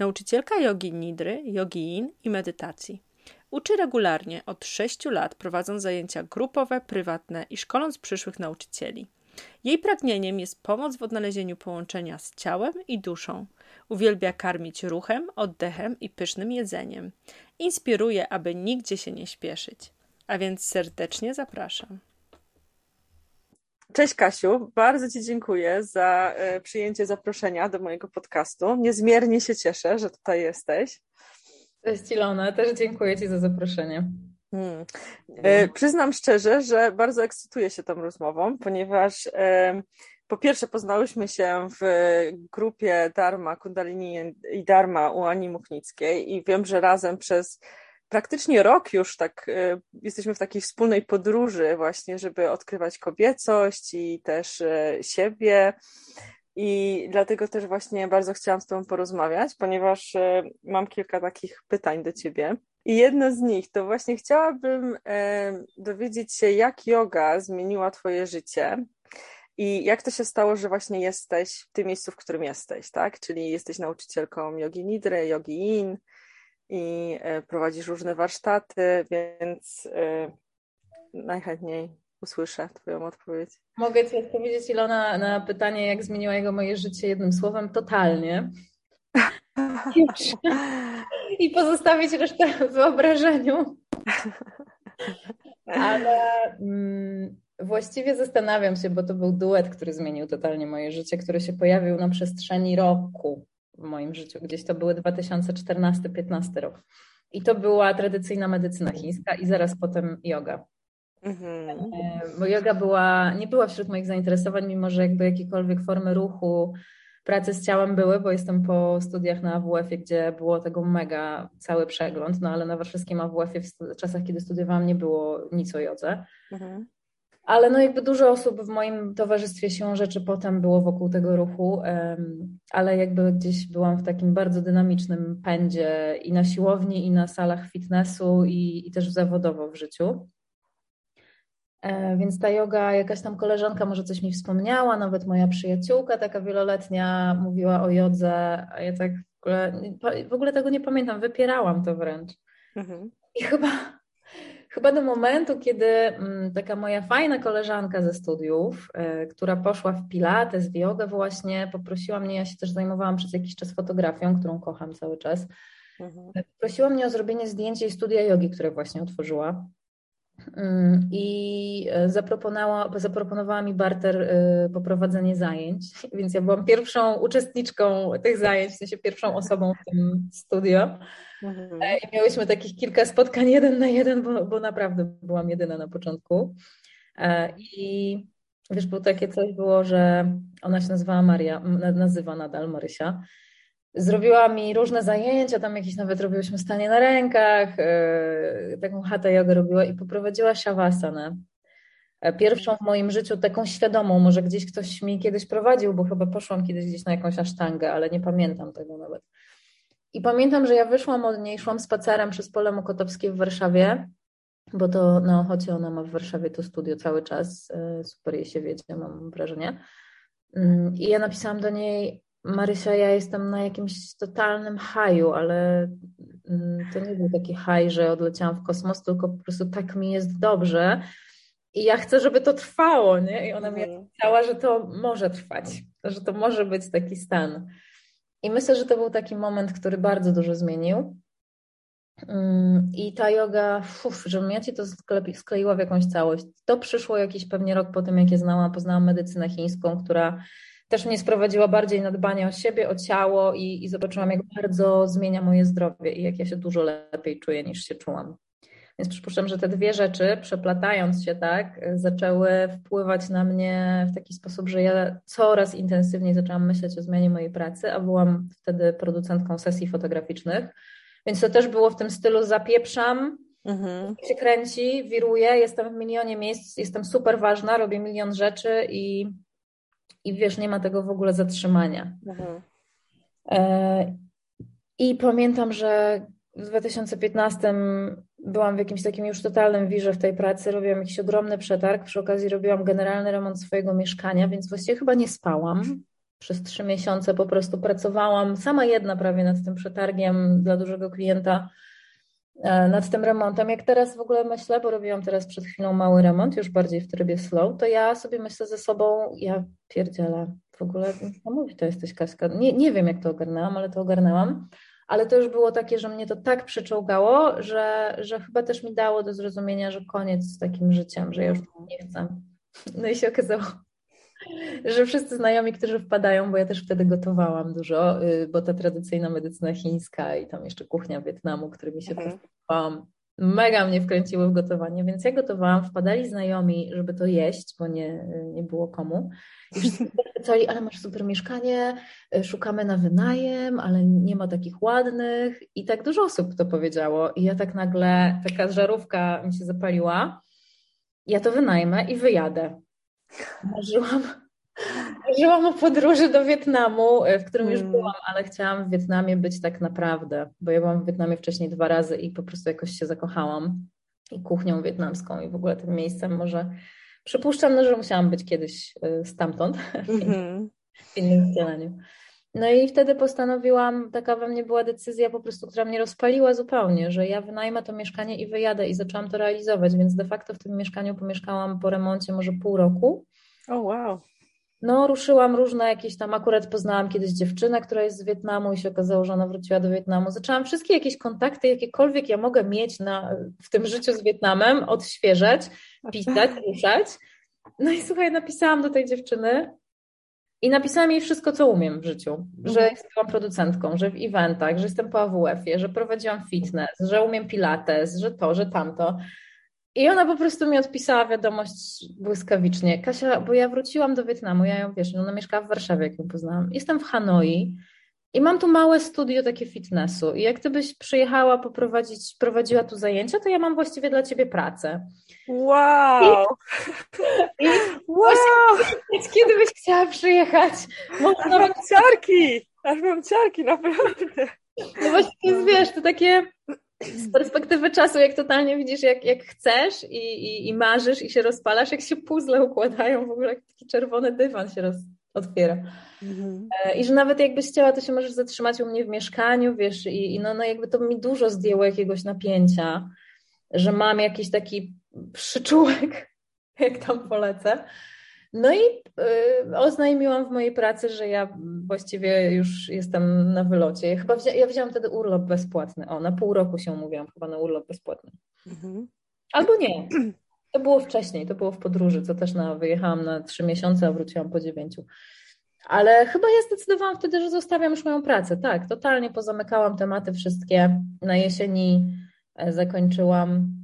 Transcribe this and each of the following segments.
nauczycielka jogi nidry, jogi in i medytacji. Uczy regularnie od 6 lat, prowadząc zajęcia grupowe, prywatne i szkoląc przyszłych nauczycieli. Jej pragnieniem jest pomoc w odnalezieniu połączenia z ciałem i duszą. Uwielbia karmić ruchem, oddechem i pysznym jedzeniem. Inspiruje, aby nigdzie się nie śpieszyć. A więc serdecznie zapraszam. Cześć Kasiu, bardzo Ci dziękuję za e, przyjęcie zaproszenia do mojego podcastu. Niezmiernie się cieszę, że tutaj jesteś. Cześć Ilona, też dziękuję Ci za zaproszenie. Hmm. E, przyznam szczerze, że bardzo ekscytuję się tą rozmową, ponieważ e, po pierwsze poznałyśmy się w grupie Dharma, Kundalini i Dharma u Ani Muchnickiej i wiem, że razem przez praktycznie rok już tak e, jesteśmy w takiej wspólnej podróży właśnie, żeby odkrywać kobiecość i też e, siebie. I dlatego też właśnie bardzo chciałam z Tobą porozmawiać, ponieważ e, mam kilka takich pytań do Ciebie. I jedno z nich to właśnie chciałabym dowiedzieć się, jak yoga zmieniła Twoje życie i jak to się stało, że właśnie jesteś w tym miejscu, w którym jesteś, tak? Czyli jesteś nauczycielką jogi nidry, jogi in, i e, prowadzisz różne warsztaty, więc e, najchętniej usłyszę Twoją odpowiedź. Mogę Ci odpowiedzieć, Ilona, na pytanie, jak zmieniło jego moje życie jednym słowem, totalnie. I pozostawić resztę wyobrażeniu. Ale mm, właściwie zastanawiam się, bo to był duet, który zmienił totalnie moje życie, który się pojawił na przestrzeni roku w moim życiu. Gdzieś to były 2014-15 rok. I to była tradycyjna medycyna chińska i zaraz potem yoga. Mhm. E, bo yoga była, nie była wśród moich zainteresowań, mimo że jakby jakiekolwiek formy ruchu, pracy z ciałem były, bo jestem po studiach na AWF-ie, gdzie było tego mega cały przegląd, no ale na warszawskim AWF-ie w czasach, kiedy studiowałam, nie było nic o jodze. Mhm. Ale no jakby dużo osób w moim towarzystwie siłą rzeczy potem było wokół tego ruchu, ale jakby gdzieś byłam w takim bardzo dynamicznym pędzie i na siłowni, i na salach fitnessu, i, i też zawodowo w życiu. E, więc ta yoga, jakaś tam koleżanka może coś mi wspomniała, nawet moja przyjaciółka taka wieloletnia mówiła o jodze, a ja tak w ogóle, w ogóle tego nie pamiętam, wypierałam to wręcz. Mhm. I chyba chyba do momentu, kiedy mm, taka moja fajna koleżanka ze studiów, e, która poszła w pilates, w jogę właśnie, poprosiła mnie, ja się też zajmowałam przez jakiś czas fotografią, którą kocham cały czas, mhm. E, prosiła mnie o zrobienie zdjęcia jej studia jogi, które właśnie otworzyła. Mm, I e, zaproponowała, mi barter poprowadzenie zajęć, więc ja byłam pierwszą uczestniczką tych zajęć, w sensie pierwszą osobą w tym studio. Mhm. E, I miałyśmy takich kilka spotkań jeden na jeden, bo, bo naprawdę byłam jedyna na początku. E, I wiesz, było takie coś było, że ona się nazywała Maria, nazywa nadal Marysia. Zrobiła mi różne zajęcia, tam jakieś nawet robiłyśmy stanie na rękach, e, taką hatę yoga robiła i poprowadziła shavasana. Pierwszą w moim życiu taką świadomą, może gdzieś ktoś mi kiedyś prowadził, bo chyba poszłam kiedyś gdzieś na jakąś asztangę, ale nie pamiętam tego nawet. I pamiętam, że ja wyszłam od niej, szłam spacerem przez pole Mokotowskie w Warszawie, bo to na Ochocie ona ma w Warszawie to studio cały czas, e, super jej się wiedzie, mam wrażenie. Mm, I ja napisałam do niej, Marysia, ja jestem na jakimś totalnym haju, ale mm, to nie był taki haj, że odleciałam w kosmos, tylko po prostu tak mi jest dobrze i ja chcę, żeby to trwało, nie? I ona mi mhm. powiedziała, że to może trwać, że to może być taki stan. I myślę, że to był taki moment, który bardzo dużo zmienił. Mm, I ta yoga, uf, żebym ja ci to skleiła w jakąś całość. To przyszło jakiś pewnie rok po tym, jak je znałam, poznałam medycynę chińską, która też mnie sprowadziła bardziej na dbanie o siebie, o ciało i, i zobaczyłam, jak bardzo zmienia moje zdrowie i jak ja się dużo lepiej czuję niż się czułam. Więc przypuszczam, że te dwie rzeczy, przeplatając się tak, zaczęły wpływać na mnie w taki sposób, że ja coraz intensywniej zaczęłam myśleć o zmianie mojej pracy, a byłam wtedy producentką sesji fotograficznych. Więc to też było w tym stylu zapieprzam, mhm. się kręci, wiruję, jestem w milionie miejsc, jestem super ważna, robię milion rzeczy i, i wiesz, nie ma tego w ogóle zatrzymania. Mhm. E, I pamiętam, że w 2015 byłam w jakimś takim już totalnym wirze w tej pracy, robiłam jakiś ogromny przetarg, przy okazji robiłam generalny remont swojego mieszkania, więc właściwie chyba nie spałam. Przez trzy miesiące po prostu pracowałam sama jedna prawie nad tym przetargiem dla dużego klienta, nad tym remontem. Jak teraz w ogóle myślę, bo robiłam teraz przed chwilą mały remont, już bardziej w trybie slow, to ja sobie myślę ze sobą, ja pierdzielę, w ogóle to jesteś Kaśka. Nie, nie wiem, jak to ogarnęłam, ale to ogarnęłam ale to już było takie, że mnie to tak przyczołgało, że, że chyba też mi dało do zrozumienia, że koniec z takim życiem, że ja już nie chcę. No i się okazało, że wszyscy znajomi, którzy wpadają, bo ja też wtedy gotowałam dużo, y, bo ta tradycyjna medycyna chińska i tam jeszcze kuchnia Wietnamu, którymi się mhm. mega mnie wkręciły w gotowanie, więc ja gotowałam, wpadali znajomi, żeby to jeść, bo nie, nie było komu. I wszyscy pytali, ale masz super mieszkanie, y, szukamy na wynajem, ale nie ma takich ładnych. I tak dużo osób to powiedziało. I ja tak nagle, taka żarówka mi się zapaliła. Ja to wynajmę i wyjadę. Marzyłam, marzyłam o podróży do Wietnamu, y, w którym już hmm. byłam, ale chciałam w Wietnamie być tak naprawdę, bo ja byłam w Wietnamie wcześniej dwa razy i po prostu jakoś się zakochałam i kuchnią wietnamską i w ogóle tym miejscem może Przypuszczam, no, że musiałam być kiedyś y, stamtąd mm-hmm. w innym wcieleniu. No i wtedy postanowiłam, taka we mnie była decyzja po prostu, która mnie rozpaliła zupełnie, że ja wynajmę to mieszkanie i wyjadę i zaczęłam to realizować, więc de facto w tym mieszkaniu pomieszkałam po remoncie może pół roku. O oh, wow. No, ruszyłam różne jakieś tam, akurat poznałam kiedyś dziewczynę, która jest z Wietnamu i się okazało, że ona wróciła do Wietnamu. Zaczęłam wszystkie jakieś kontakty, jakiekolwiek ja mogę mieć na, w tym życiu z Wietnamem, odświeżać, pisać, ruszać. No i słuchaj, napisałam do tej dziewczyny i napisałam jej wszystko, co umiem w życiu. Że mhm. jestem producentką, że w eventach, że jestem po AWF-ie, że prowadziłam fitness, że umiem pilates, że to, że tamto. I ona po prostu mi odpisała wiadomość błyskawicznie. Kasia, bo ja wróciłam do Wietnamu, ja ją wiesz, ona mieszkała w Warszawie, jak ją poznałam. Jestem w Hanoi i mam tu małe studio takie fitnessu. I jak ty byś przyjechała poprowadzić, prowadziła tu zajęcia, to ja mam właściwie dla ciebie pracę. Wow! I, i wow! Kiedy byś chciała przyjechać? Aż nawet... mam ciarki! Aż mam ciarki, naprawdę. No właśnie, wiesz, to takie z perspektywy czasu, jak totalnie widzisz, jak, jak chcesz i, i, i marzysz i się rozpalasz, jak się puzzle układają, w ogóle jak taki czerwony dywan się roz, otwiera. Mhm. E, I że nawet jakbyś chciała, to się możesz zatrzymać u mnie w mieszkaniu, wiesz, i, i no, no jakby to mi dużo zdjęło jakiegoś napięcia, że mam jakiś taki przyczółek, jak tam polecę. No i y, oznajmiłam w mojej pracy, że ja właściwie już jestem na wylocie. Ja chyba wzię, ja wzięłam wtedy urlop bezpłatny. O, na pół roku się umówiłam chyba na urlop bezpłatny. Mhm. Albo nie. To było wcześniej, to było w podróży, co też na, wyjechałam na trzy miesiące, a wróciłam po dziewięciu. Ale chyba ja zdecydowałam wtedy, że zostawiam już moją pracę. Tak, totalnie pozamykałam tematy wszystkie. Na jesieni e, zakończyłam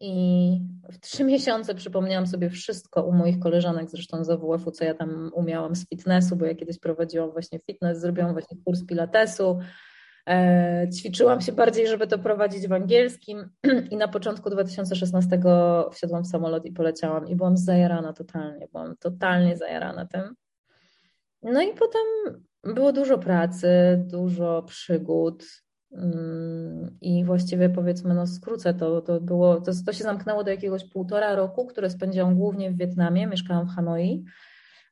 i w trzy miesiące przypomniałam sobie wszystko u moich koleżanek, zresztą z AWF-u, co ja tam umiałam z fitnessu, bo ja kiedyś prowadziłam właśnie fitness, zrobiłam właśnie kurs pilatesu, e, ćwiczyłam się bardziej, żeby to prowadzić w angielskim. I na początku 2016 wsiadłam w samolot i poleciałam i byłam zajarana totalnie, byłam totalnie zajarana tym. No i potem było dużo pracy, dużo przygód, i właściwie powiedzmy, no skrócę to, to było, to, to się zamknęło do jakiegoś półtora roku, które spędziłam głównie w Wietnamie, mieszkałam w Hanoi,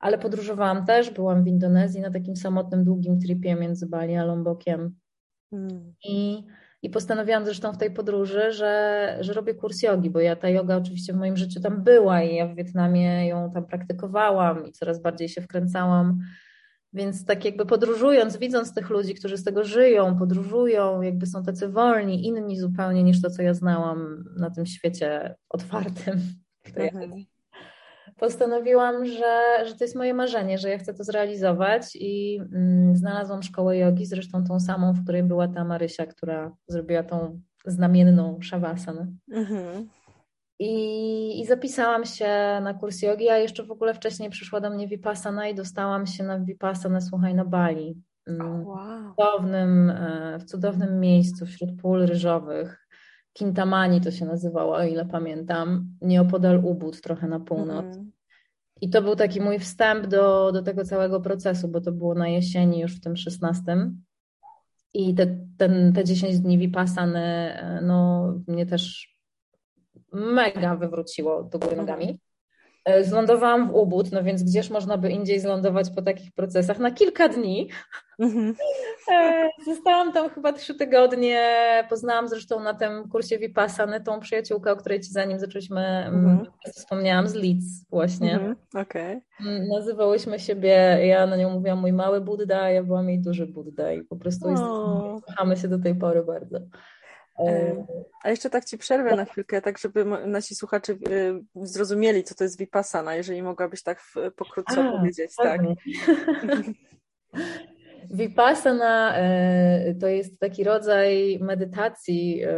ale podróżowałam też, byłam w Indonezji na takim samotnym, długim tripie między Bali a Lombokiem. Hmm. I, I postanowiłam zresztą w tej podróży, że, że robię kurs jogi, bo ja ta yoga oczywiście w moim życiu tam była i ja w Wietnamie ją tam praktykowałam i coraz bardziej się wkręcałam więc tak jakby podróżując, widząc tych ludzi, którzy z tego żyją, podróżują, jakby są tacy wolni, inni zupełnie niż to, co ja znałam na tym świecie otwartym. Mhm. Postanowiłam, że, że to jest moje marzenie, że ja chcę to zrealizować i mm, znalazłam szkołę jogi, zresztą tą samą, w której była ta Marysia, która zrobiła tą znamienną szawasanę. Mhm. I, I zapisałam się na kurs jogi, a jeszcze w ogóle wcześniej przyszła do mnie Vipassana i dostałam się na Vipassana, słuchaj, na Bali. Mm, wow. W, cudownym, e, w cudownym miejscu wśród pól ryżowych. Kintamani to się nazywało, o ile pamiętam, nieopodal Ubud, trochę na północ. Mm. I to był taki mój wstęp do, do tego całego procesu, bo to było na jesieni już w tym 16. I te, ten, te 10 dni Vipassany e, no, mnie też mega wywróciło do góry nogami. Mhm. E, zlądowałam w Ubud, no więc gdzież można by indziej zlądować po takich procesach? Na kilka dni. Mhm. E, zostałam tam chyba trzy tygodnie. Poznałam zresztą na tym kursie Vipassany tą przyjaciółkę, o której ci zanim zaczęliśmy, mm, mhm. wspomniałam, z Leeds właśnie. Okay. Mm, nazywałyśmy siebie, ja na nią mówiłam mój mały Budda, ja byłam jej duży Budda i po prostu kochamy się do tej pory bardzo. E, a jeszcze tak Ci przerwę na chwilkę, tak żeby nasi słuchacze y, zrozumieli, co to jest Vipassana, jeżeli mogłabyś tak pokrótce A, powiedzieć. Tak. Vipassana e, to jest taki rodzaj medytacji, e,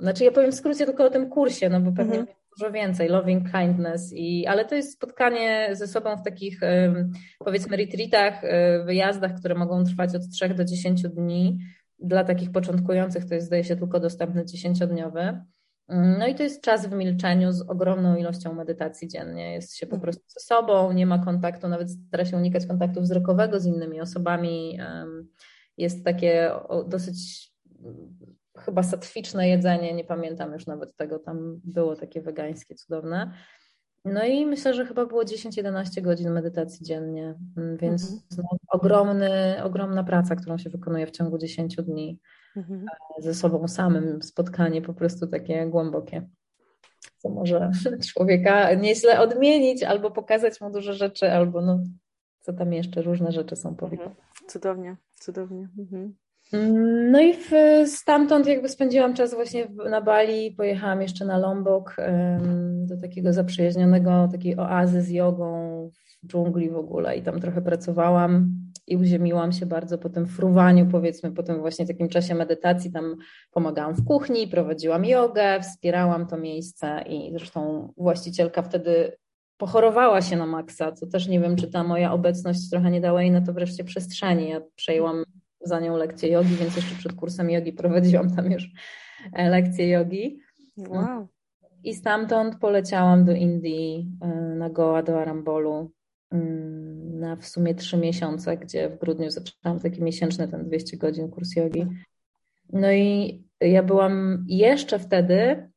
znaczy ja powiem w skrócie tylko o tym kursie, no bo pewnie mhm. dużo więcej, loving kindness, i, ale to jest spotkanie ze sobą w takich powiedzmy retreatach, wyjazdach, które mogą trwać od 3 do 10 dni, dla takich początkujących to jest, zdaje się, tylko dostępny dziesięciodniowy. No i to jest czas w milczeniu z ogromną ilością medytacji dziennie. Jest się po mhm. prostu ze sobą, nie ma kontaktu, nawet stara się unikać kontaktu wzrokowego z innymi osobami. Jest takie dosyć chyba satwiczne jedzenie, nie pamiętam już nawet tego, tam było takie wegańskie, cudowne. No i myślę, że chyba było 10-11 godzin medytacji dziennie, mm, więc mhm. no, ogromny, ogromna praca, którą się wykonuje w ciągu 10 dni mhm. E, ze sobą samym, spotkanie po prostu takie głębokie, co może człowieka nieźle odmienić albo pokazać mu dużo rzeczy, albo no, co tam jeszcze, różne rzeczy są powikłane. Mhm. Cudownie, cudownie. Mhm. No i w, stamtąd jakby spędziłam czas właśnie na Bali, pojechałam jeszcze na Lombok do takiego zaprzyjaźnionego, takiej oazy z jogą w dżungli w ogóle i tam trochę pracowałam i uziemiłam się bardzo po tym fruwaniu, powiedzmy, po tym właśnie takim czasie medytacji, tam pomagałam w kuchni, prowadziłam jogę, wspierałam to miejsce i zresztą właścicielka wtedy pochorowała się na maksa, co też nie wiem, czy ta moja obecność trochę nie dała jej na to wreszcie przestrzeni. Ja przejęłam za nią lekcję jogi, więc jeszcze przed kursem jogi prowadziłam tam już e, lekcję jogi. Wow. I stamtąd poleciałam do Indii, e, na Goa, do Arambolu mm, na w sumie trzy miesiące, gdzie w grudniu zaczęłam taki miesięczny ten 200 godzin kurs jogi. No i ja byłam jeszcze wtedy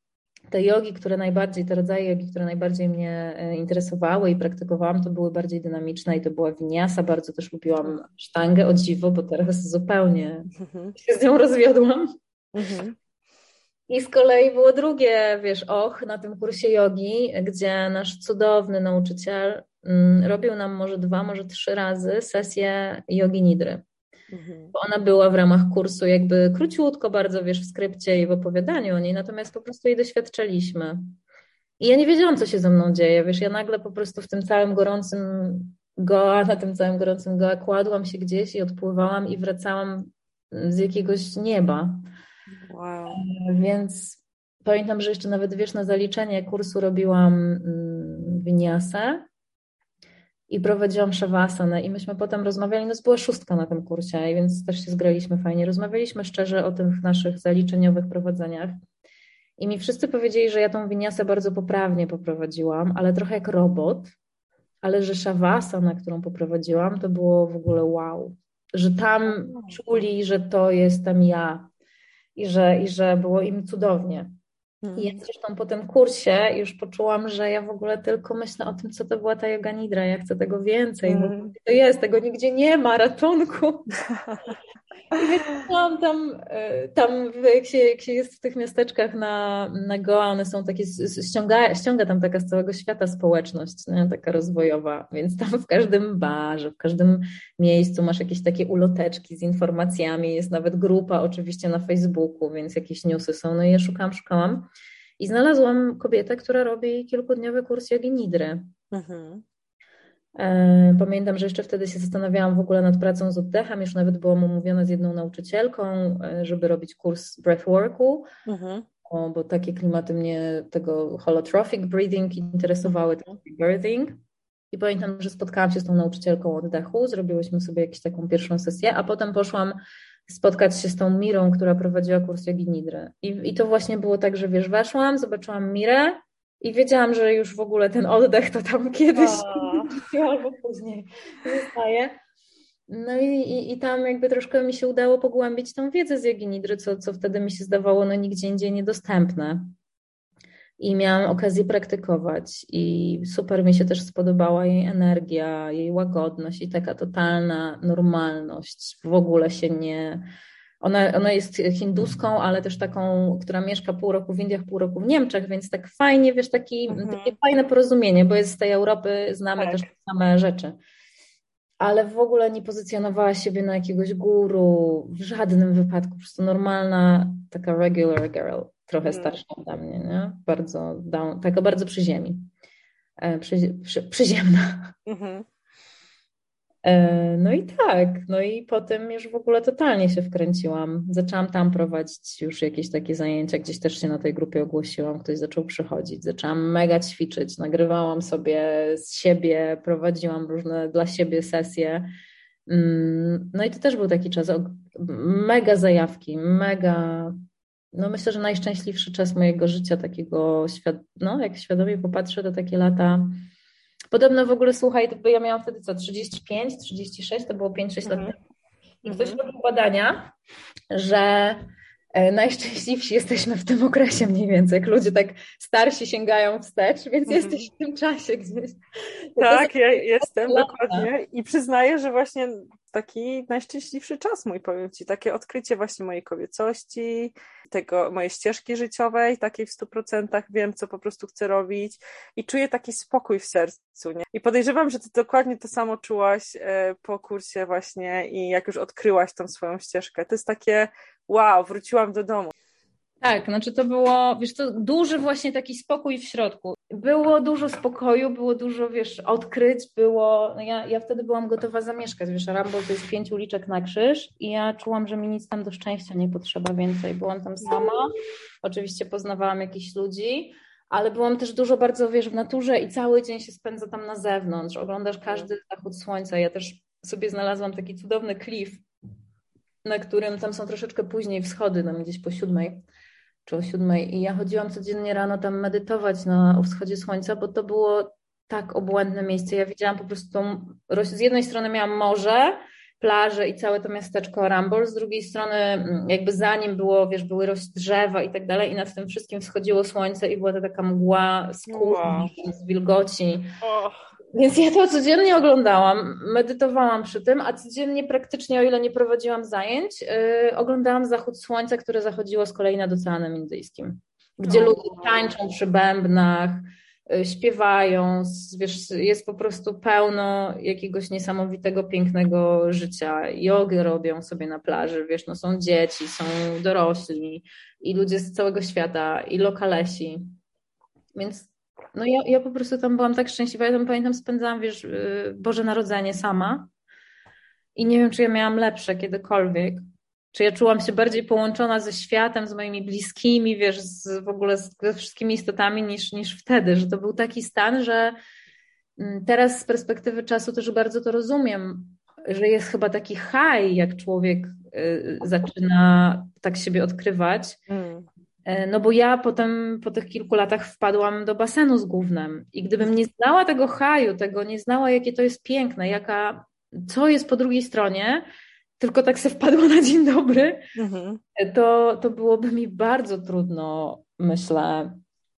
te jogi, które najbardziej, te rodzaje jogi, które najbardziej mnie e, interesowały i praktykowałam, to były bardziej dynamiczne i to była winiasa. Bardzo też lubiłam sztangę o dziwo, bo teraz zupełnie mhm. się z nią rozwiodłam. Mhm. I z kolei było drugie, wiesz, och, na tym kursie jogi, gdzie nasz cudowny nauczyciel mm, robił nam może dwa, może trzy razy sesję jogi nidry. Mhm. Bo ona była w ramach kursu jakby króciutko bardzo, wiesz, w skrypcie i w opowiadaniu o niej, natomiast po prostu jej doświadczaliśmy. I ja nie wiedziałam, co się ze mną dzieje, wiesz, ja nagle po prostu w tym całym gorącym goa, na tym całym gorącym goa kładłam się gdzieś i odpływałam i wracałam z jakiegoś nieba. Wow. Więc pamiętam, że jeszcze nawet, wiesz, na zaliczenie kursu robiłam mm, winiasę i prowadziłam szawasanę i myśmy potem rozmawiali, no była szóstka na tym kursie, więc też się zgraliśmy fajnie. Rozmawialiśmy szczerze o tych naszych zaliczeniowych prowadzeniach i mi wszyscy powiedzieli, że ja tą winiasę bardzo poprawnie poprowadziłam, ale trochę jak robot, ale że szawasana, którą poprowadziłam, to było w ogóle wow, że tam czuli, że to jestem ja i że, i że było im cudownie. I ja zresztą po tym kursie już poczułam, że ja w ogóle tylko myślę o tym, co to była ta yoga nidra, ja chcę tego więcej, mm. bo to jest, tego nigdzie nie ma, ratunku. I wyjechałam tam, e, tam jak się, jak się jest w tych miasteczkach na, na Goa, one są takie, ściąga, ściąga tam taka z całego świata społeczność, nie? taka rozwojowa, więc tam w każdym barze, w każdym miejscu masz jakieś takie uloteczki z informacjami, jest nawet grupa oczywiście na Facebooku, więc jakieś newsy są, no i ja szukałam, szukałam i znalazłam kobietę, która robi kilkudniowy kurs jogi nidry. Mhm. E, pamiętam, że jeszcze wtedy się zastanawiałam w ogóle nad pracą z oddechem, już nawet byłam umówiona z jedną nauczycielką, e, żeby robić kurs breathworku, mhm. bo takie klimaty mnie, tego holotrophic breathing interesowały, mhm. birthing. I pamiętam, że spotkałam się z tą nauczycielką oddechu, zrobiłyśmy sobie jakąś taką pierwszą sesję, a potem poszłam spotkać się z tą Mirą, która prowadziła kurs jogi nidry. I, I to właśnie było tak, że wiesz, weszłam, zobaczyłam Mirę i wiedziałam, że już w ogóle ten oddech to tam kiedyś albo później zostaje. No i, i, i, tam jakby troszkę mi się udało pogłębić tą wiedzę z jogi nidry, co, co wtedy mi się zdawało no nigdzie indziej niedostępne i miałam okazję praktykować i super mi się też spodobała jej energia, jej łagodność i taka totalna normalność. W ogóle się nie... Ona, ona jest hinduską, ale też taką, która mieszka pół roku w Indiach, pół roku w Niemczech, więc tak fajnie, wiesz, taki, mhm. takie fajne porozumienie, bo jest z tej Europy, znamy tak. też te same rzeczy. Ale w ogóle nie pozycjonowała siebie na jakiegoś guru w żadnym wypadku, po prostu normalna, taka regular girl trochę mm. starsza ode mnie, nie? Bardzo, down, taka bardzo przy ziemi. E, przy, przy, przyziemna. Mhm. E, no i tak, no i potem już w ogóle totalnie się wkręciłam. Zaczęłam tam prowadzić już jakieś takie zajęcia, gdzieś też się na tej grupie ogłosiłam, ktoś zaczął przychodzić. Zaczęłam mega ćwiczyć, nagrywałam sobie z siebie, prowadziłam różne dla siebie sesje. Mm, no i to też był taki czas, mega zajawki, mega no myślę, że najszczęśliwszy czas mojego życia, takiego, no jak świadomie popatrzę, to takie lata. Podobno w ogóle, słuchaj, to ja miałam wtedy co, 35, 36, to było 5-6 lat mhm. temu. I ktoś mhm. robił badania, że najszczęśliwsi jesteśmy w tym okresie mniej więcej, jak ludzie tak starsi sięgają wstecz, więc mm jesteś w tym czasie gdzieś. tak, ja jestem, lata. dokładnie. I przyznaję, że właśnie taki najszczęśliwszy czas mój, powiem Ci, takie odkrycie właśnie mojej kobiecości, tego, mojej ścieżki życiowej, takiej w stu procentach wiem, co po prostu chcę robić i czuję taki spokój w sercu, nie? I podejrzewam, że Ty dokładnie to samo czułaś e, po kursie właśnie i jak już odkryłaś tą swoją ścieżkę. To jest takie, wow, wróciłam do domu. Tak, znaczy to było, wiesz, to duży właśnie taki spokój w środku. Było dużo spokoju, było dużo, wiesz, odkryć, było, no ja, ja wtedy byłam gotowa zamieszkać, wiesz, Rambo to jest pięć uliczek na krzyż i ja czułam, że mi nic tam do szczęścia nie potrzeba więcej. Byłam tam sama, oczywiście poznawałam jakichś ludzi, ale byłam też dużo bardzo, wiesz, w naturze i cały dzień się spędza tam na zewnątrz, oglądasz każdy zachód słońca. Ja też sobie znalazłam taki cudowny klif, na którym tam są troszeczkę później wschody, tam gdzieś po siódmej czy o siódmej i ja chodziłam codziennie rano tam medytować na wschodzie słońca, bo to było tak obłędne miejsce. Ja widziałam po prostu tą, z jednej strony miałam morze, plaże i całe to miasteczko Rambol, z drugiej strony mm, jakby za nim było, wiesz, były rość drzewa i tak dalej i nad tym wszystkim wschodziło słońce i była to taka mgła skór, wow. z wilgoci. Oh. Więc ja to codziennie oglądałam, medytowałam przy tym, a codziennie praktycznie, o ile nie prowadziłam zajęć, yy, oglądałam zachód słońca, które zachodziło z kolei nad Oceanem Indyjskim, gdzie ludzie tańczą przy bębnach, yy, śpiewają, wiesz, jest po prostu pełno jakiegoś niesamowitego, pięknego życia. Jogy robią sobie na plaży, wiesz, no są dzieci, są dorośli i ludzie z całego świata, i lokalesi. Więc no ja, ja po prostu tam byłam tak szczęśliwa. Ja tam pamiętam, spędzałam, wiesz, y, Boże Narodzenie sama. I nie wiem, czy ja miałam lepsze kiedykolwiek. Czy ja czułam się bardziej połączona ze światem, z moimi bliskimi, wiesz, z, w ogóle z, ze wszystkimi istotami niż, niż wtedy, że to był taki stan, że mm, teraz z perspektywy czasu też bardzo to rozumiem, że jest chyba taki high, jak człowiek y, zaczyna tak siebie odkrywać. Mm. E, no bo ja potem po tych kilku latach wpadłam do basenu z gównem i gdybym nie znała tego haju, tego nie znała, jakie to jest piękne, jaka, co jest po drugiej stronie, tylko tak se wpadła na dzień dobry, mhm. To, to byłoby mi bardzo trudno, myślę,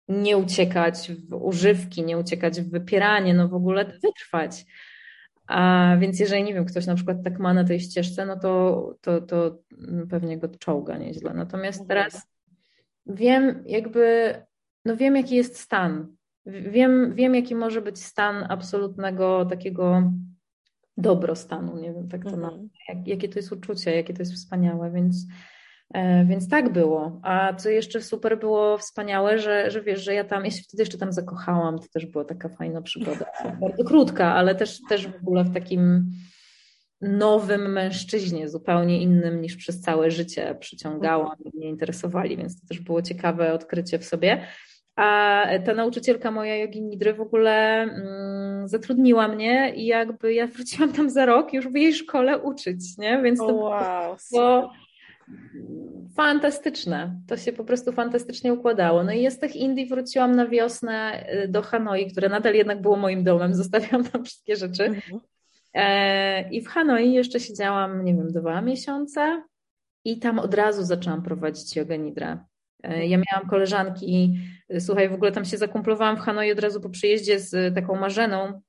nie uciekać w używki, nie uciekać w wypieranie, no w ogóle wytrwać. A więc jeżeli, nie wiem, ktoś na przykład tak ma na tej ścieżce, no to, to, to pewnie go czołga nieźle. Natomiast mhm. teraz wiem jakby, no wiem jaki jest stan. Wiem, wiem jaki może być stan absolutnego takiego dobrostanu, nie wiem, tak to mhm. jak, jakie to jest uczucie, jakie to jest wspaniałe, więc E, więc tak było. A co jeszcze super było wspaniałe, że, że wiesz, że ja tam, ja się wtedy jeszcze tam zakochałam, to też była taka fajna przygoda. Bardzo krótka, ale też, też w ogóle w takim nowym mężczyźnie, zupełnie innym niż przez całe życie przyciągałam i mnie interesowali, więc to też było ciekawe odkrycie w sobie. A ta nauczycielka moja jogi nidry w ogóle mm, zatrudniła mnie i jakby ja wróciłam tam za rok już w jej szkole uczyć, nie? Więc to wow, było fantastyczne. To się po prostu fantastycznie układało. No i ja z tych Indii wróciłam na wiosnę y, do Hanoi, które nadal jednak było moim domem. Zostawiłam tam wszystkie rzeczy. E, I w Hanoi jeszcze siedziałam, nie wiem, dwa miesiące i tam od razu zaczęłam prowadzić jogę nidra. E, ja miałam koleżanki, słuchaj, w ogóle tam się zakumplowałam w Hanoi od razu po przyjeździe z taką Marzeną,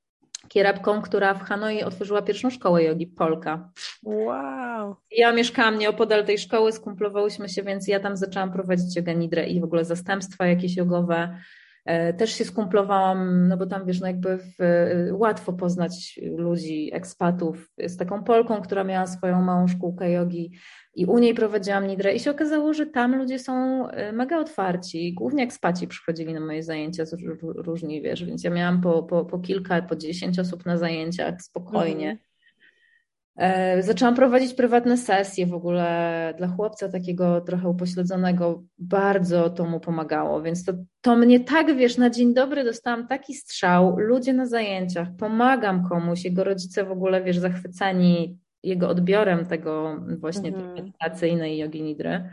kierabką, która w Hanoi otworzyła pierwszą szkołę jogi, Polka. Wow. Ja mieszkałam nieopodal tej szkoły, skumplowałyśmy się, więc ja tam zaczęłam prowadzić jogę nidrę i w ogóle zastępstwa jakieś jogowe. E, też się skumplowałam, no bo tam wiesz, no jakby w, łatwo poznać ludzi, ekspatów z taką Polką, która miała swoją małą szkółkę jogi i u niej prowadziłam nidrę i się okazało, że tam ludzie są e, mega otwarci, głównie ekspaci przychodzili na moje zajęcia, różni wiesz, więc ja miałam po, po, po kilka, po dziesięć osób na zajęciach spokojnie. Mhm. E, zaczęłam prowadzić prywatne sesje w ogóle dla chłopca takiego trochę upośledzonego. Bardzo to mu pomagało, więc to, to mnie tak, wiesz, na dzień dobry dostałam taki strzał, ludzie na zajęciach, pomagam komuś, jego rodzice w ogóle, wiesz, zachwyceni jego odbiorem tego właśnie mhm. tej medytacyjnej jogi nidry,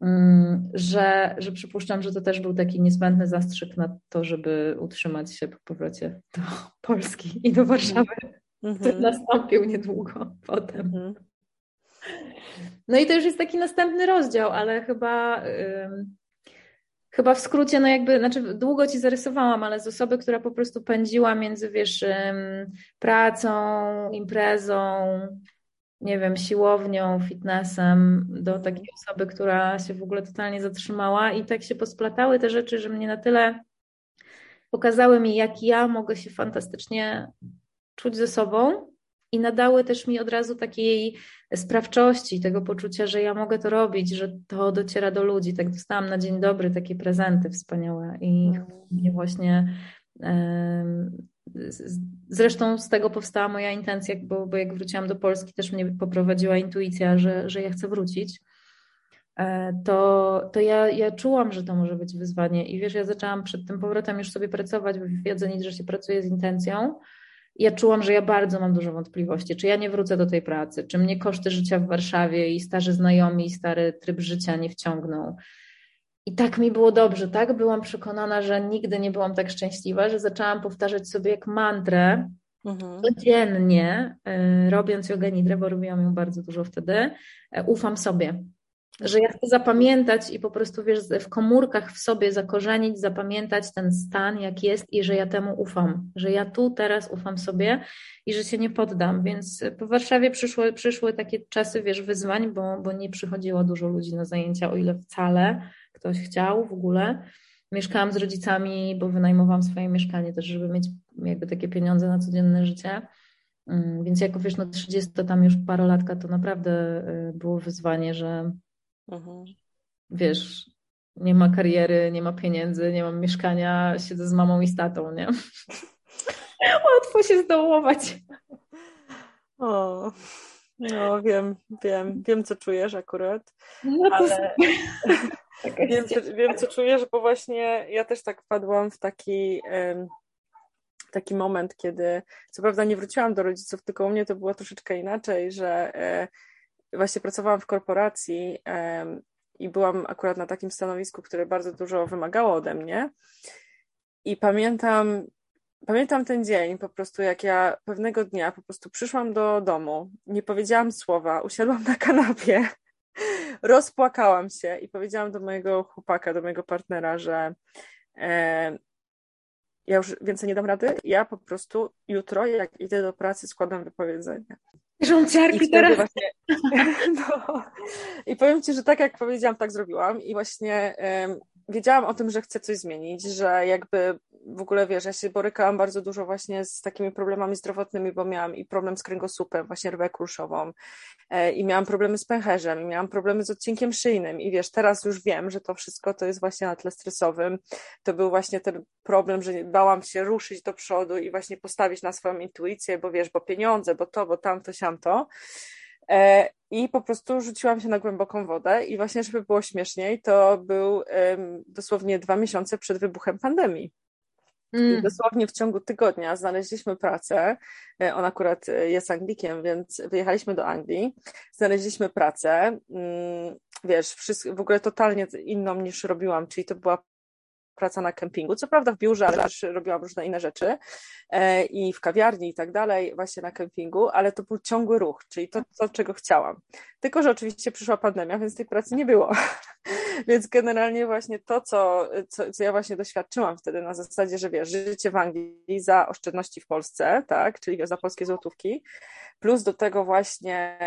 mm, że, że przypuszczam, że to też był taki niezbędny zastrzyk na to, żeby utrzymać się po powrocie do Polski i do Warszawy mm który nastąpił niedługo potem. Mm No i to już jest taki następny rozdział, ale chyba, chyba w skrócie, no jakby, znaczy długo ci zarysowałam, ale z osoby, która po prostu pędziła między, wiesz, pracą, imprezą, nie wiem, siłownią, fitnessem, do takiej osoby, która się w ogóle totalnie zatrzymała i tak się posplatały te rzeczy, że mnie na tyle pokazały mi, jak ja mogę się fantastycznie czuć ze sobą i nadały też mi od razu takiej sprawczości, tego poczucia, że ja mogę to robić, że to dociera do ludzi. Tak dostałam na dzień dobry takie prezenty wspaniałe i mm. właśnie Zresztą z tego powstała moja intencja, bo, bo jak wróciłam do Polski, też mnie poprowadziła intuicja, że, że ja chcę wrócić. E, to, to ja, ja czułam, że to może być wyzwanie. I wiesz, ja zaczęłam przed tym powrotem już sobie pracować, bo wiedzę że się pracuje z intencją ja czułam, że ja bardzo mam dużo wątpliwości, czy ja nie wrócę do tej pracy, czy mnie koszty życia w Warszawie i starzy znajomi i stary tryb życia nie wciągną. I tak mi było dobrze, tak? Byłam przekonana, że nigdy nie byłam tak szczęśliwa, że zaczęłam powtarzać sobie jak mantrę mhm. codziennie, y, robiąc jogę nidrę, bo robiłam ją bardzo dużo wtedy, y, ufam sobie że ja chcę zapamiętać i po prostu, wiesz, w komórkach w sobie zakorzenić, zapamiętać ten stan, jak jest i że ja temu ufam, że ja tu teraz ufam sobie i że się nie poddam. Więc po Warszawie przyszły, przyszły takie czasy, wiesz, wyzwań, bo, bo nie przychodziło dużo ludzi na zajęcia, o ile wcale ktoś chciał w ogóle. Mieszkałam z rodzicami, bo wynajmowałam swoje mieszkanie też, żeby mieć jakby takie pieniądze na codzienne życie. Mm, więc jako wiesz, no 30 tam już parolatka to naprawdę y, było wyzwanie, że Mhm. Wiesz, nie ma kariery, nie ma pieniędzy, nie mam mieszkania, siedzę z mamą i z tatą, nie? Łatwo się zdołować. O, no wiem, wiem, wiem co czujesz akurat, no ale wiem, co, wiem co czujesz, bo właśnie ja też tak wpadłam w taki taki moment, kiedy co prawda nie wróciłam do rodziców, tylko u mnie to było troszeczkę inaczej, że e, właśnie pracowałam w korporacji i byłam akurat na takim stanowisku, które bardzo dużo wymagało ode mnie. I pamiętam, pamiętam ten dzień, po prostu jak ja pewnego dnia po prostu przyszłam do domu, nie powiedziałam słowa, usiadłam na kanapie, rozpłakałam się i powiedziałam do mojego chłopaka, do mojego partnera, że e, ja już więcej nie dam rady, ja po prostu jutro, jak idę do pracy, składam wypowiedzenie. Cierpi teraz. Właśnie, no. I powiem Ci, że tak jak powiedziałam, tak zrobiłam i właśnie um, wiedziałam o tym, że chcę coś zmienić, że jakby w ogóle wiesz, ja się borykałam bardzo dużo właśnie z takimi problemami zdrowotnymi, bo miałam i problem z kręgosłupem, właśnie rwę kruszową e, i miałam problemy z pęcherzem i miałam problemy z odcinkiem szyjnym i wiesz, teraz już wiem, że to wszystko to jest właśnie na tle stresowym. To był właśnie ten problem, że bałam się ruszyć do przodu i właśnie postawić na swoją intuicję, bo wiesz, bo pieniądze, bo to, bo tamto, siamto. E, I po prostu rzuciłam się na głęboką wodę i właśnie, żeby było śmieszniej, to był dosłownie dwa miesiące przed wybuchem pandemii. Mm. I dosłownie w ciągu tygodnia znaleźliśmy pracę. E, on akurat e, jest Anglikiem, więc wyjechaliśmy do Anglii. Znaleźliśmy pracę. Mm, wiesz, w ogóle totalnie inną niż robiłam, czyli to była praca na kempingu, co prawda w biurze, ale też robiłam różne inne rzeczy e, i w kawiarni i tak dalej, właśnie na kempingu, ale to był ciągły ruch, czyli to, to czego chciałam. Tylko, że oczywiście przyszła pandemia, więc tej pracy nie było. więc generalnie właśnie to, co, co, co ja właśnie doświadczyłam wtedy na zasadzie, że wiesz, życie w Anglii za oszczędności w Polsce, tak, czyli za polskie złotówki, plus do tego właśnie,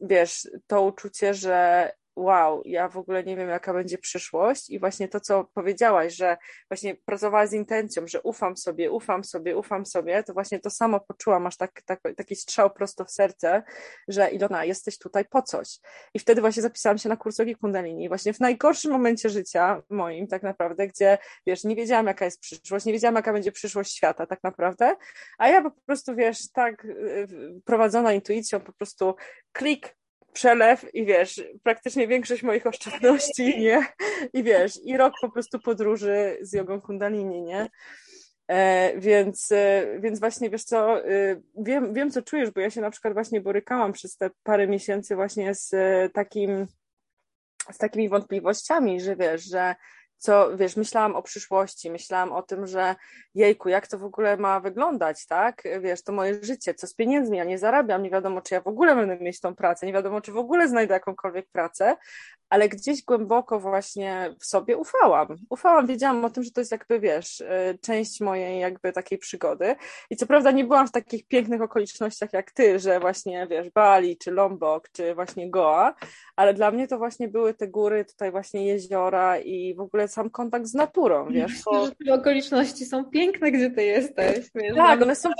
wiesz, to uczucie, że wow, ja w ogóle nie wiem, jaka będzie przyszłość i właśnie to, co powiedziałaś, że właśnie pracowałaś z intencją, że ufam sobie, ufam sobie, ufam sobie, to właśnie to samo poczułam, masz tak, tak, taki strzał prosto w serce, że Ilona, jesteś tutaj po coś. I wtedy właśnie zapisałam się na kursowi Kundalini, właśnie w najgorszym momencie życia moim tak naprawdę, gdzie, wiesz, nie wiedziałam, jaka jest przyszłość, nie wiedziałam, jaka będzie przyszłość świata tak naprawdę, a ja po prostu, wiesz, tak y, prowadzona intuicją, po prostu klik, przelew i wiesz, praktycznie większość moich oszczędności, nie? I wiesz, i rok po prostu podróży z jogą kundalini, nie? E, więc, e, więc właśnie wiesz co, e, wiem, wiem co czujesz, bo ja się na przykład właśnie borykałam przez te parę miesięcy właśnie z e, takim z takimi wątpliwościami, że wiesz, że co, wiesz, myślałam o przyszłości, myślałam o tym, że jejku, jak to w ogóle ma wyglądać, tak? Wiesz, to moje życie, co z pieniędzmi, ja nie zarabiam, nie wiadomo, czy ja w ogóle będę mieć tą pracę, nie wiadomo, czy w ogóle znajdę jakąkolwiek pracę, ale gdzieś głęboko właśnie w sobie ufałam. Ufałam, wiedziałam o tym, że to jest jakby, wiesz, y, część mojej jakby takiej przygody. I co prawda nie byłam w takich pięknych okolicznościach jak ty, że właśnie, wiesz, Bali, czy Lombok, czy właśnie Goa, ale dla mnie to właśnie były te góry, tutaj właśnie jeziora i w ogóle sam kontakt z naturą, wiesz. Że te okoliczności są piękne, gdzie ty jesteś. Wiesz, tak, one są,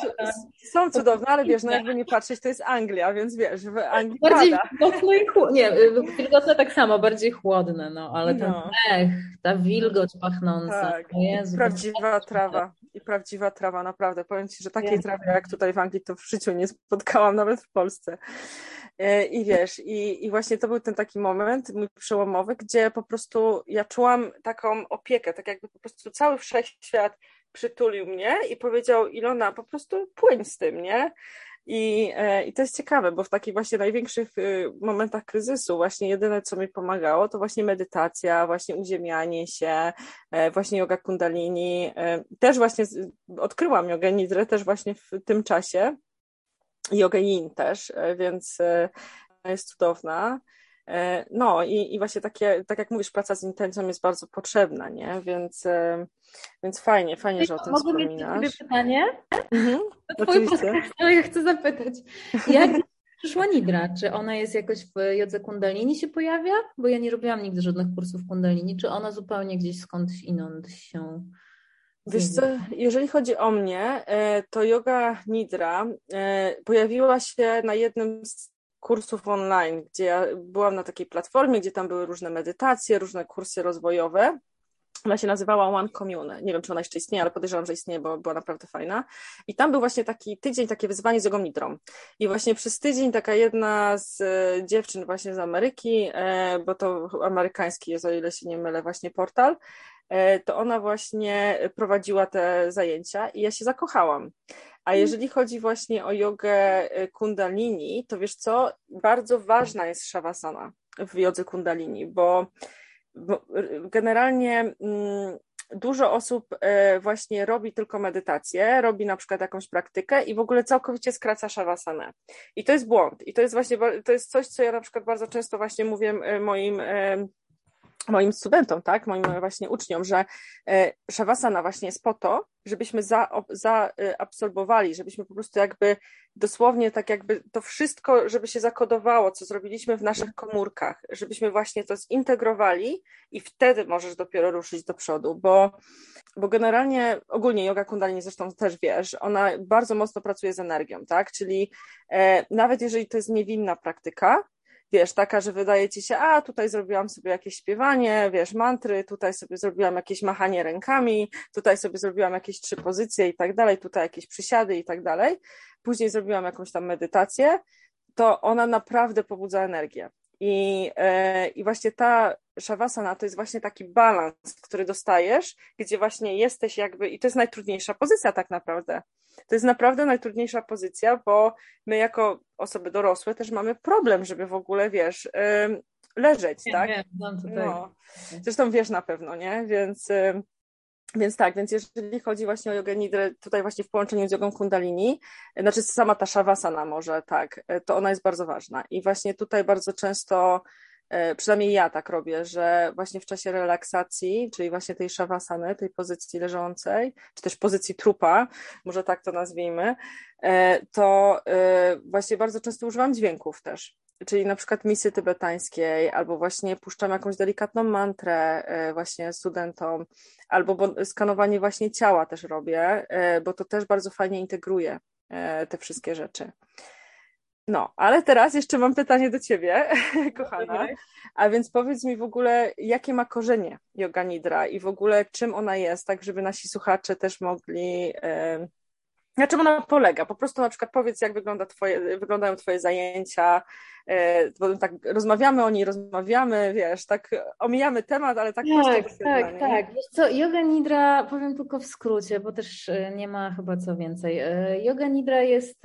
są cudowne, ale wiesz, no jakby nie patrzeć, to jest Anglia, więc wiesz, w Anglii Bardziej wilgotne i chłodne. Nie, wilgotne tak samo, bardziej chłodne, no, ale ten no. mech, ta wilgoć pachnąca. Tak. Jezu, prawdziwa trawa. I prawdziwa trawa, naprawdę. Powiem Ci, że takiej trawy jak tutaj w Anglii to w życiu nie spotkałam, nawet w Polsce. E, I wiesz, i, i właśnie to był ten taki moment mój przełomowy, gdzie po prostu ja czułam taką opiekę, tak jakby po prostu cały wszechświat przytulił mnie i powiedział Ilona, po prostu płyń z tym, nie? I, e, I to jest ciekawe, bo w takich właśnie największych y, momentach kryzysu właśnie jedyne, co mi pomagało, to właśnie medytacja, właśnie uziemianie się, e, właśnie yoga kundalini. Też właśnie odkryłam jogę nidrę też właśnie w tym czasie, yoga yin też, e, więc e, jest cudowna. E, no i, i właśnie takie, tak jak mówisz, praca z intencją jest bardzo potrzebna, nie? Więc, więc fajnie, fajnie, że o tym Mogę wspominasz. Mogę pytanie? Mhm, oczywiście. Ja chcę zapytać, jak przyszła Nidra? Czy ona jest jakoś w jodze kundalini się pojawia? Bo ja nie robiłam nigdy żadnych kursów kundalini. Czy ona zupełnie gdzieś skądś inąd się Wiesz co, jeżeli chodzi o mnie, e, to yoga nidra e, pojawiła się na jednym z kursów online, gdzie ja byłam na takiej platformie, gdzie tam były różne medytacje, różne kursy rozwojowe. Ona się nazywała One Commune. Nie wiem, czy ona jeszcze istnieje, ale podejrzewam, że istnieje, bo była naprawdę fajna. I tam był właśnie taki tydzień, takie wyzwanie z jogą nidrą. I właśnie przez tydzień taka jedna z e, dziewczyn właśnie z Ameryki, bo to amerykański jest, o ile się nie mylę, właśnie portal, to ona właśnie prowadziła te zajęcia i ja się zakochałam. A mhm. jeżeli chodzi właśnie o jogę e, kundalini, to wiesz co, bardzo ważna jest shavasana w jodze kundalini, bo, bo generalnie mm, dużo osób e, właśnie robi tylko medytację, robi na przykład jakąś praktykę i w ogóle całkowicie skraca szawasanę. I to jest błąd. I to jest właśnie, to jest coś, co ja na przykład bardzo często właśnie mówię moim moim studentom, tak, moim właśnie uczniom, że e, Shavasana właśnie jest po to, żebyśmy zaabsorbowali, za żebyśmy po prostu jakby dosłownie tak jakby to wszystko, żeby się zakodowało, co zrobiliśmy w naszych komórkach, żebyśmy właśnie to zintegrowali i wtedy możesz dopiero ruszyć do przodu, bo, bo generalnie ogólnie yoga kundalini zresztą też wiesz, ona bardzo mocno pracuje z energią, tak, czyli e, nawet jeżeli to jest niewinna praktyka, wiesz, taka, że wydaje ci się, a tutaj zrobiłam sobie jakieś śpiewanie, wiesz, mantry, tutaj sobie zrobiłam jakieś machanie rękami, tutaj sobie zrobiłam jakieś trzy pozycje i tak dalej, tutaj jakieś przysiady i tak dalej. Później zrobiłam jakąś tam medytację, to ona naprawdę pobudza energię. I, yy, I właśnie ta Shavasana to jest właśnie taki balans, który dostajesz, gdzie właśnie jesteś jakby, i to jest najtrudniejsza pozycja tak naprawdę. To jest naprawdę najtrudniejsza pozycja, bo my jako osoby dorosłe też mamy problem, żeby w ogóle, wiesz, leżeć, nie, tak? Nie, no, no. Zresztą wiesz na pewno, nie? Więc... Więc tak, więc jeżeli chodzi właśnie o jogę nidrę, tutaj właśnie w połączeniu z jogą kundalini, znaczy sama ta shavasana może, tak, to ona jest bardzo ważna. I właśnie tutaj bardzo często, e, przynajmniej ja tak robię, że właśnie w czasie relaksacji, czyli właśnie tej shavasany, tej pozycji leżącej, czy też pozycji trupa, może tak to nazwijmy, e, to e, właśnie bardzo często używam dźwięków też czyli na przykład misy tybetańskiej, albo właśnie puszczam jakąś delikatną mantrę e, właśnie studentom, albo skanowanie właśnie ciała też robię, e, bo to też bardzo fajnie integruje e, te wszystkie rzeczy. No, ale teraz jeszcze mam pytanie do ciebie, kochana. A więc powiedz mi w ogóle, jakie ma korzenie yoga nidra i w ogóle czym ona jest, tak żeby nasi słuchacze też mogli na czym ona polega? Po prostu na przykład powiedz, jak wygląda twoje, wyglądają Twoje zajęcia, e, bo tak rozmawiamy o niej, rozmawiamy, wiesz, tak omijamy temat, ale tak Tak, tak, tak. Wiesz co, yoga nidra, powiem tylko w skrócie, bo też e, nie ma chyba co więcej. E, yoga nidra jest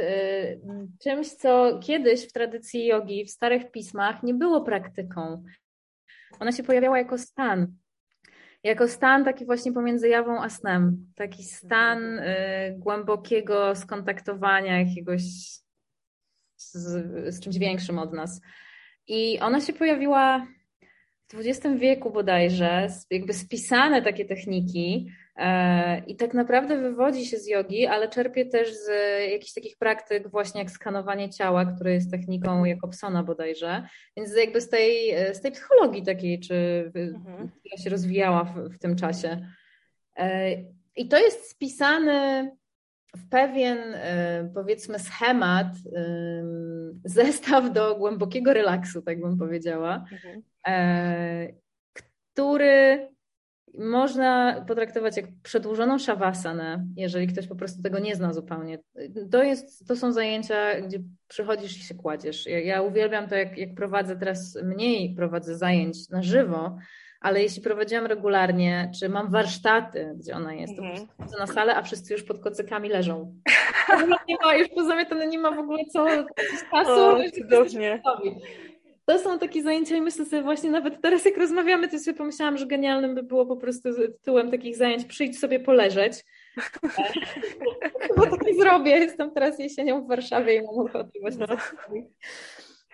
czymś, co kiedyś w tradycji jogi, w starych pismach nie było praktyką. Ona się pojawiała jako stan jako stan taki właśnie pomiędzy jawą a snem. Taki stan y, głębokiego skontaktowania jakiegoś z, z czymś większym od nas. I ona się pojawiła w XX wieku bodajże, jakby spisane takie techniki, I tak naprawdę wywodzi się z jogi, ale czerpie też z jakichś takich praktyk, właśnie jak skanowanie ciała, które jest techniką Jakobsona bodajże. Więc jakby z tej, z tej psychologii takiej, czy mhm. która się rozwijała w, w tym czasie. E, I to jest spisany w pewien, e, powiedzmy, schemat, zestaw do głębokiego relaksu, tak bym powiedziała, mhm. który można potraktować jak przedłużoną szawasanę, jeżeli ktoś po prostu tego nie zna zupełnie. To, jest, to są zajęcia, gdzie przychodzisz i się kładziesz. Ja, ja uwielbiam to, jak, jak prowadzę teraz mniej, prowadzę zajęć na żywo, ale jeśli prowadziłam regularnie, czy mam warsztaty, gdzie ona jest, to mm. na salę, a wszyscy już pod kocykami leżą. nie ma, już pozamiatane nie ma w ogóle co czasu. O, cudownie. To są takie zajęcia i myślę sobie właśnie nawet teraz jak rozmawiamy, to sobie pomyślałam, że genialnym by było po prostu tytułem takich zajęć przyjść sobie poleżeć. Bo tak nie zrobię. Jestem teraz jesienią w Warszawie i mam ochotę właśnie no.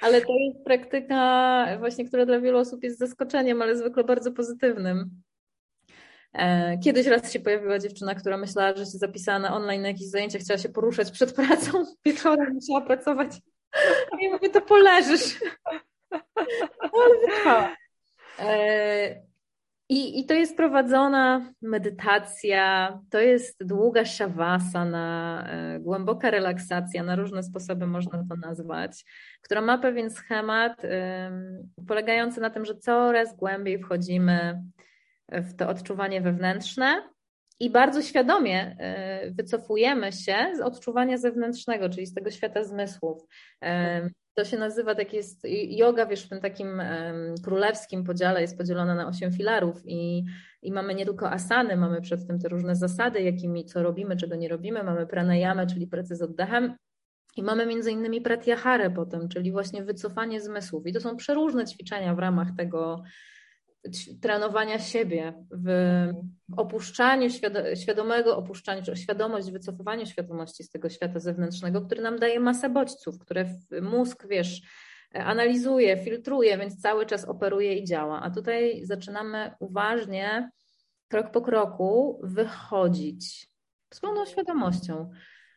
Ale to jest praktyka właśnie, która dla wielu osób jest zaskoczeniem, ale zwykle bardzo pozytywnym. E, kiedyś raz się pojawiła dziewczyna, która myślała, że się zapisała na online na jakieś zajęcia, chciała się poruszać przed pracą, wieczorem musiała pracować. I mówię, to poleżysz. E, I, I to jest prowadzona medytacja, to jest długa shavasana, e, głęboka relaksacja, na różne sposoby można to nazwać, która ma pewien schemat polegający na tym, że coraz głębiej wchodzimy w to odczuwanie wewnętrzne i bardzo świadomie e, wycofujemy się z odczuwania zewnętrznego, czyli z tego świata zmysłów. To się nazywa, tak jest, yoga, wiesz, w tym takim um, królewskim podziale jest podzielona na osiem filarów i, i mamy nie tylko asany, mamy przed tym te różne zasady, jakimi, co robimy, czego nie robimy, mamy pranayamę, czyli pracę z oddechem, i mamy między innymi pratyaharę potem, czyli właśnie wycofanie zmysłów. I to są przeróżne ćwiczenia w ramach tego trenowania siebie, w opuszczaniu świadomego opuszczaniu, czy świadomość, wycofywaniu świadomości z tego świata zewnętrznego, który nam daje masę bodźców, które mózg, wiesz, analizuje, filtruje, więc cały czas operuje i działa. A tutaj zaczynamy uważnie, krok po kroku, wychodzić z pełną świadomością.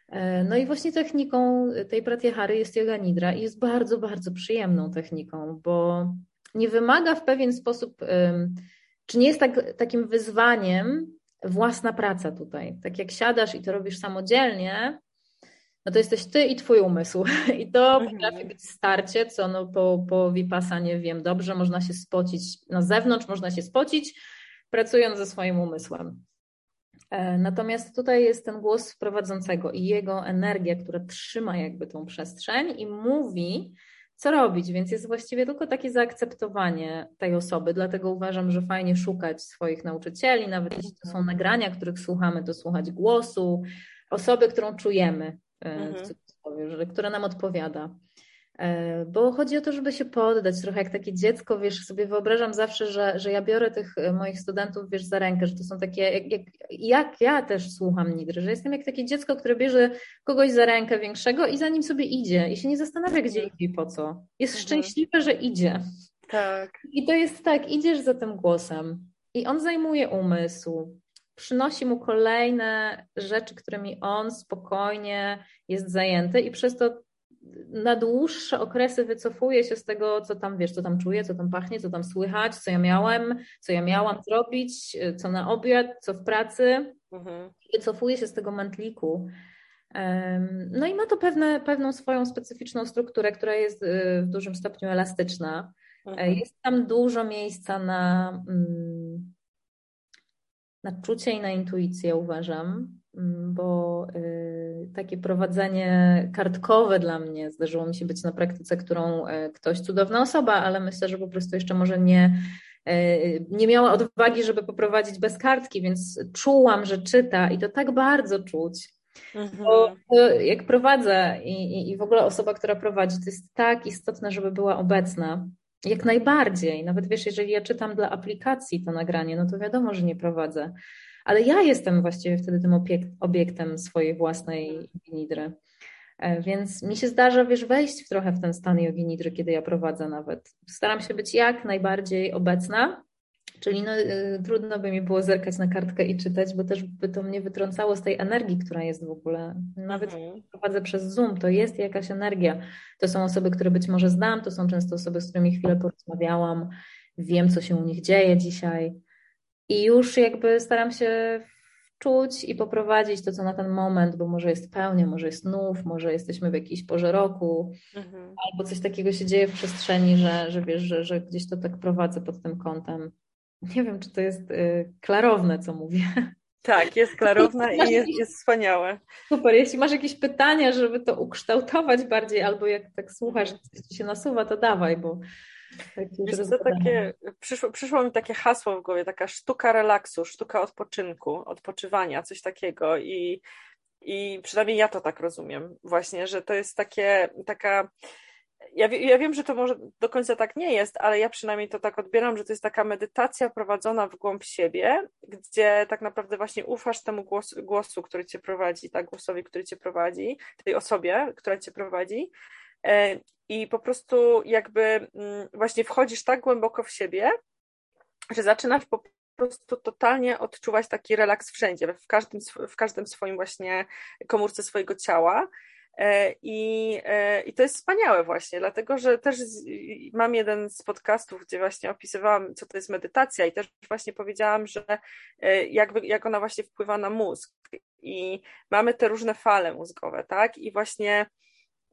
E, no i właśnie techniką tej pratyhary jest yoga nidra i jest bardzo, bardzo przyjemną techniką, bo nie wymaga w pewien sposób, czy nie jest tak, takim wyzwaniem własna praca tutaj. Tak jak siadasz i to robisz samodzielnie, no to jesteś ty i twój umysł. I to mhm. potrafi być starcie, co no po, po nie wiem dobrze, można się spocić na zewnątrz, można się spocić, pracując ze swoim umysłem. E, natomiast tutaj jest ten głos prowadzącego i jego energia, która trzyma jakby tą przestrzeń i mówi, co robić, więc jest właściwie tylko takie zaakceptowanie tej osoby. Dlatego uważam, że fajnie szukać swoich nauczycieli, nawet jeśli to są nagrania, których słuchamy, to słuchać głosu osoby, którą czujemy, e, mhm. w cudzysłowie, która nam odpowiada. E, bo chodzi o to, żeby się poddać, trochę jak takie dziecko, wiesz, sobie wyobrażam zawsze, że, że ja biorę tych e, moich studentów, wiesz, za rękę, że to są takie, jak, jak, jak ja też słucham Nidry, że jestem jak takie dziecko, które bierze kogoś za rękę większego i za nim sobie idzie i się nie zastanawia, gdzie mhm. idzie i po co. Jest mhm. szczęśliwe, że idzie. Tak. I to jest tak, idziesz za tym głosem i on zajmuje umysł, przynosi mu kolejne rzeczy, którymi on spokojnie jest zajęty i przez to na dłuższe okresy wycofuję się z tego, co tam wiesz, co tam czuję, co tam pachnie, co tam słychać, co ja miałem, co ja miałam zrobić, co na obiad, co w pracy. Mhm. Wycofuję się z tego mętliku. No i ma to pewne, pewną swoją specyficzną strukturę, która jest y, w dużym stopniu elastyczna. Mhm. Jest tam dużo miejsca na, mm, na czucie i na intuicję, uważam. Bo y, takie prowadzenie kartkowe dla mnie zdarzyło mi się być na praktyce, którą e, ktoś, cudowna osoba, ale myślę, że po prostu jeszcze może nie, e, nie miała odwagi, żeby poprowadzić bez kartki, więc czułam, że czyta i to tak bardzo czuć. Mhm. Bo jak prowadzę i, i, i w ogóle osoba, która prowadzi, to jest tak istotne, żeby była obecna. Jak najbardziej. Nawet wiesz, jeżeli ja czytam dla aplikacji to nagranie, no to wiadomo, że nie prowadzę ale ja jestem właściwie wtedy tym obiektem swojej własnej nidry. E, więc mi się zdarza, wiesz, wejść w trochę w ten stan jogi nidry, kiedy ja prowadzę nawet. Staram się być jak najbardziej obecna, czyli no, y, trudno by mi było zerkać na kartkę i czytać, bo też by to mnie wytrącało z tej energii, która jest w ogóle. Nawet mhm. prowadzę przez Zoom, to jest jakaś energia. To są osoby, które być może znam, to są często osoby, z którymi chwilę porozmawiałam, wiem, co się u nich dzieje dzisiaj. I już jakby staram się czuć i poprowadzić to, co na ten moment, bo może jest pełnia, może jest nów, może jesteśmy w jakiejś porze roku, mhm. albo coś takiego się dzieje w przestrzeni, że, że wiesz, że, że gdzieś to tak prowadzę pod tym kątem. Nie wiem, czy to jest y, klarowne, co mówię. Tak, jest klarowne i jest, jest wspaniałe. Super. Jeśli masz jakieś pytania, żeby to ukształtować bardziej, albo jak tak słuchasz, coś ci się nasuwa, to dawaj, bo Wiesz, to takie, przyszło, przyszło mi takie hasło w głowie, taka sztuka relaksu, sztuka odpoczynku, odpoczywania, coś takiego i, i przynajmniej ja to tak rozumiem właśnie, że to jest takie, taka ja, ja wiem, że to może do końca tak nie jest, ale ja przynajmniej to tak odbieram, że to jest taka medytacja prowadzona w głąb siebie, gdzie tak naprawdę właśnie ufasz temu głosu, głosu który cię prowadzi, tak, głosowi, który cię prowadzi, tej osobie, która cię prowadzi i po prostu jakby mm, właśnie wchodzisz tak głęboko w siebie, że zaczynasz po prostu totalnie odczuwać taki relaks wszędzie, w każdym, w każdym swoim właśnie komórce swojego ciała. E, I, e, I to jest wspaniałe właśnie, dlatego że też mam jeden z podcastów, gdzie właśnie opisywałam, co to jest medytacja i też właśnie powiedziałam, że jak ona właśnie wpływa na mózg i mamy te różne fale mózgowe, tak? I właśnie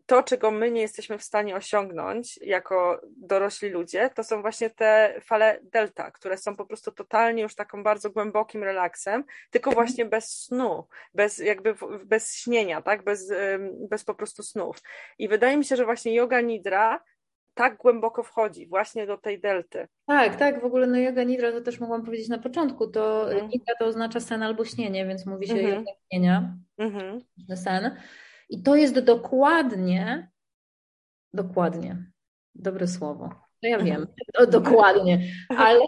to, czego my nie jesteśmy w stanie osiągnąć jako dorośli ludzie, to są właśnie te fale delta, które są po prostu totalnie już taką bardzo głębokim relaksem, tylko mhm. właśnie bez snu, bez jakby bez śnienia, tak? Bez, bez po prostu snów. I wydaje mi się, że właśnie yoga nidra tak głęboko wchodzi właśnie do tej delty. Tak, tak, w ogóle no yoga nidra to też mogłam powiedzieć na początku, to mhm. nidra to oznacza sen albo śnienie, więc mówi się mhm. yoga śnienia, mhm. sen. I to jest dokładnie, dokładnie, dobre słowo. To ja wiem, to dokładnie, ale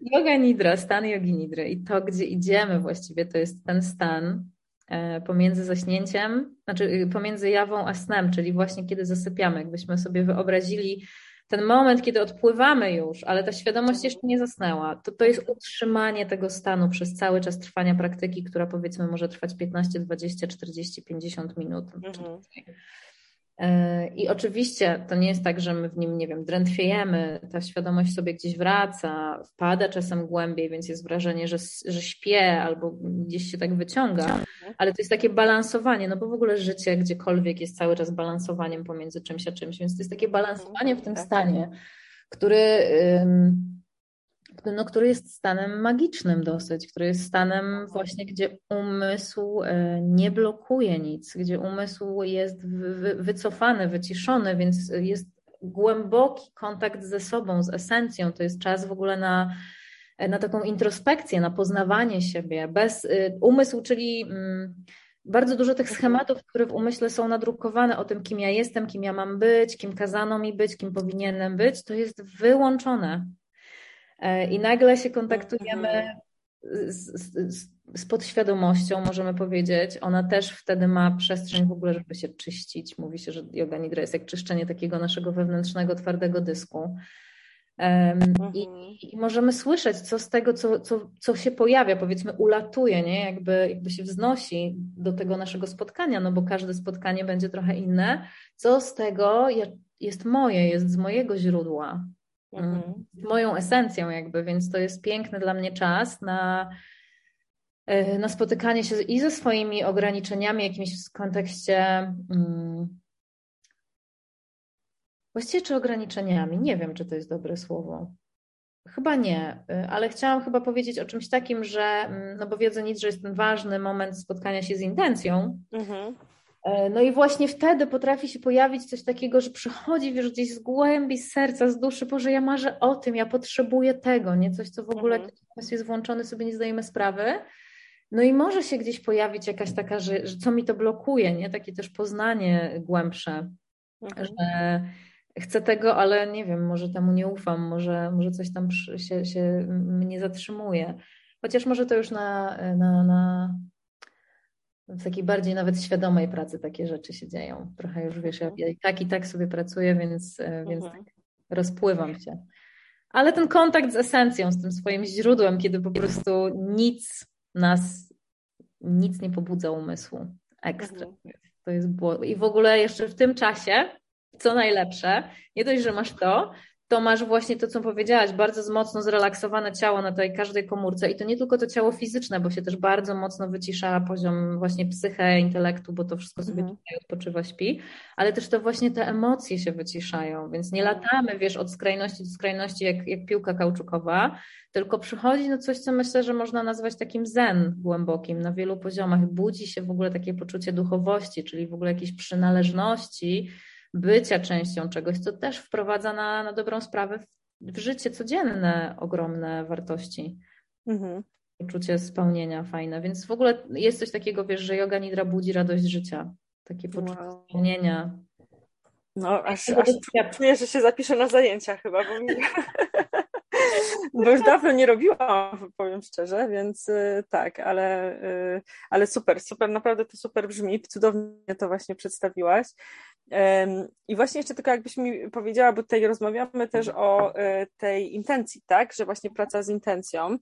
yoga nidra, stan jogi nidry i to, gdzie idziemy właściwie, to jest ten stan, e, pomiędzy zaśnięciem, znaczy y, pomiędzy jawą a snem, czyli właśnie kiedy zasypiamy. Jakbyśmy sobie wyobrazili ten moment, kiedy odpływamy już, ale ta świadomość jeszcze nie zasnęła, to to jest utrzymanie tego stanu przez cały czas trwania praktyki, która powiedzmy może trwać 15, 20, 40, 50 minut. Mhm. E, I oczywiście to nie jest tak, że my w nim, nie wiem, drętwiejemy, ta świadomość sobie gdzieś wraca, wpada czasem głębiej, więc jest wrażenie, że, że śpię albo gdzieś się tak wyciąga, mhm. ale to jest takie balansowanie, no bo w ogóle życie gdziekolwiek jest cały czas balansowaniem pomiędzy czymś a czymś, więc to jest takie balansowanie w tym tak. stanie, który no, który jest stanem magicznym dosyć, który jest stanem właśnie, gdzie umysł e, nie blokuje nic, gdzie umysł jest wycofany, wyciszony, więc jest głęboki kontakt ze sobą, z esencją. To jest czas w ogóle na, na taką introspekcję, na poznawanie siebie. Bez y, umysł, czyli mm, bardzo dużo tych schematów, które w umyśle są nadrukowane o tym, kim ja jestem, kim ja mam być, kim kazano mi być, kim powinienem być, to jest wyłączone. E, I nagle się kontaktujemy mhm. z, z, z podświadomością, możemy powiedzieć. Ona też wtedy ma przestrzeń w ogóle, żeby się czyścić. Mówi się, że yoga nidra jest jak czyszczenie takiego naszego wewnętrznego, twardego dysku. I, I, możemy słyszeć, co z tego, co, co, co się pojawia, powiedzmy, ulatuje, nie? Jakby, jakby się wznosi do tego naszego spotkania, no bo każde spotkanie będzie trochę inne. Co z tego jest moje, jest z mojego źródła. Mhm. moją esencją jakby, więc to jest piękny dla mnie czas na, e, na spotykanie się i ze swoimi ograniczeniami jakimiś w kontekście um, właściwie czy ograniczeniami, nie wiem czy to jest dobre słowo. Chyba nie, e, ale chciałam chyba powiedzieć o czymś takim, że, mm, no bo wiedzę nic, że jest ten ważny moment spotkania się z intencją, mhm. E, no i właśnie wtedy potrafi się pojawić coś takiego, że przychodzi, wiesz, gdzieś z głębi, z serca, z duszy, Boże, ja marzę o tym, ja potrzebuję tego, nie? Coś, co w ogóle mhm. jest włączony, sobie nie zdajemy sprawy. No i może się gdzieś pojawić jakaś taka, że, że co mi to blokuje, nie? Takie też poznanie głębsze, mhm. że chcę tego, ale nie wiem, może temu nie ufam, może, może coś tam się, się mnie zatrzymuje. Chociaż może to już na, na, na w takiej bardziej nawet świadomej pracy takie rzeczy się dzieją. Trochę już wiesz, ja, ja i tak i tak sobie pracuję, więc, e, więc mhm. tak rozpływam się. Ale ten kontakt z esencją, z tym swoim źródłem, kiedy po prostu nic nas, nic nie pobudza umysłu. Ekstra. Mhm. To jest było. I w ogóle jeszcze w tym czasie, co najlepsze, nie dość, że masz to, to masz właśnie to, co powiedziałaś, bardzo mocno zrelaksowane ciało na tej każdej komórce i to nie tylko to ciało fizyczne, bo się też bardzo mocno wycisza poziom właśnie psyche, intelektu, bo to wszystko sobie mhm. tutaj odpoczywa, śpi, ale też to właśnie te emocje się wyciszają, więc nie latamy, wiesz, od skrajności do skrajności jak, jak piłka kauczukowa, tylko przychodzi no coś, co myślę, że można nazwać takim zen głębokim na wielu poziomach. Budzi się w ogóle takie poczucie duchowości, czyli w ogóle jakiejś przynależności, bycia częścią czegoś, co też wprowadza na, na dobrą sprawę w, w życie codzienne ogromne wartości. Mhm. Poczucie spełnienia fajne. Więc w ogóle jest coś takiego, wiesz, że yoga nidra budzi radość życia. Takie poczucie wow. spełnienia. No, aż, aż czuję, że się zapiszę na zajęcia chyba, bo, mi... bo już dawno nie robiłam, powiem szczerze, więc y, tak, ale, y, ale super, super, naprawdę to super brzmi, cudownie to właśnie przedstawiłaś. I właśnie jeszcze tylko jakbyś mi powiedziała, bo tutaj rozmawiamy też o e, tej intencji, tak, że właśnie praca z intencją.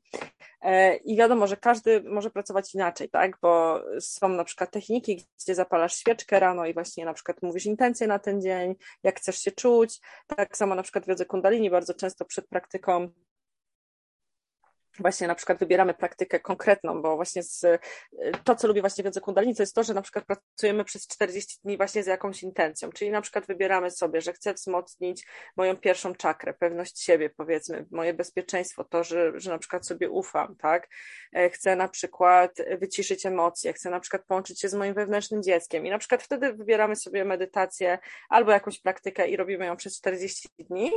E, i wiadomo, że każdy może pracować inaczej, tak, bo są na przykład techniki, gdzie zapalasz świeczkę rano i właśnie na przykład mówisz intencję na ten dzień, jak chcesz się czuć, tak samo na przykład w kundalini bardzo często przed praktyką właśnie na przykład wybieramy praktykę konkretną, bo właśnie z, to, co lubię właśnie w jodze kundalini, to jest to, że na przykład pracujemy przez 40 dni właśnie z jakąś intencją, czyli na przykład wybieramy sobie, że chcę wzmocnić moją pierwszą czakrę, pewność siebie, powiedzmy, moje bezpieczeństwo, to, że, że na przykład sobie ufam, tak? E, chcę na przykład wyciszyć emocje, chcę na przykład połączyć się z moim wewnętrznym dzieckiem. I na przykład wtedy wybieramy sobie medytację albo jakąś praktykę i robimy ją przez 40 dni.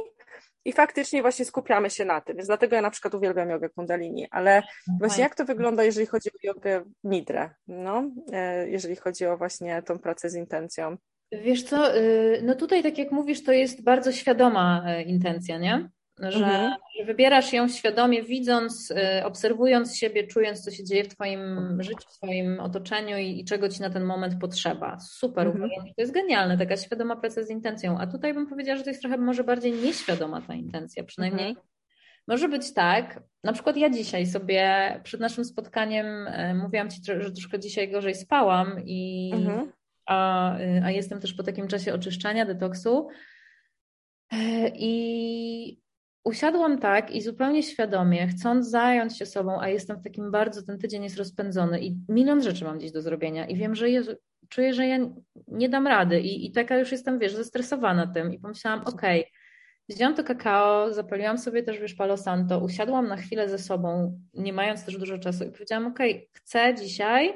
I faktycznie właśnie skupiamy się na tym, więc dlatego ja na przykład uwielbiam jogę kundalini, ale właśnie jak to wygląda, jeżeli chodzi o jogę nidrę, no, e, jeżeli chodzi o właśnie tą pracę z intencją? Wiesz co, y, no tutaj tak jak mówisz, to jest bardzo świadoma e, intencja, nie? że, mhm. że, wybierasz ją świadomie, widząc, y, obserwując siebie, czując, co się dzieje w Twoim życiu, w Twoim otoczeniu i, i czego Ci na ten moment potrzeba. Super, mhm. uważam, to jest genialne, taka świadoma praca z intencją. A tutaj bym powiedziała, że to jest trochę może bardziej nieświadoma ta intencja, przynajmniej. Mhm. Może być tak, na przykład ja dzisiaj sobie przed naszym spotkaniem y, mówiłam Ci, że troszkę dzisiaj gorzej spałam i mhm. a, a jestem też po takim czasie oczyszczania, detoksu. I usiadłam tak i zupełnie świadomie, chcąc zająć się sobą, a jestem w takim bardzo, ten tydzień jest rozpędzony i milion rzeczy mam dziś do zrobienia i wiem, że Jezu, czuję, że ja nie dam rady i, i taka już jestem, wiesz, zestresowana tym i pomyślałam, okej, okay, wziąłam to kakao, zapaliłam sobie też, wiesz, palo santo, usiadłam na chwilę ze sobą, nie mając też dużo czasu i powiedziałam, okay, chcę dzisiaj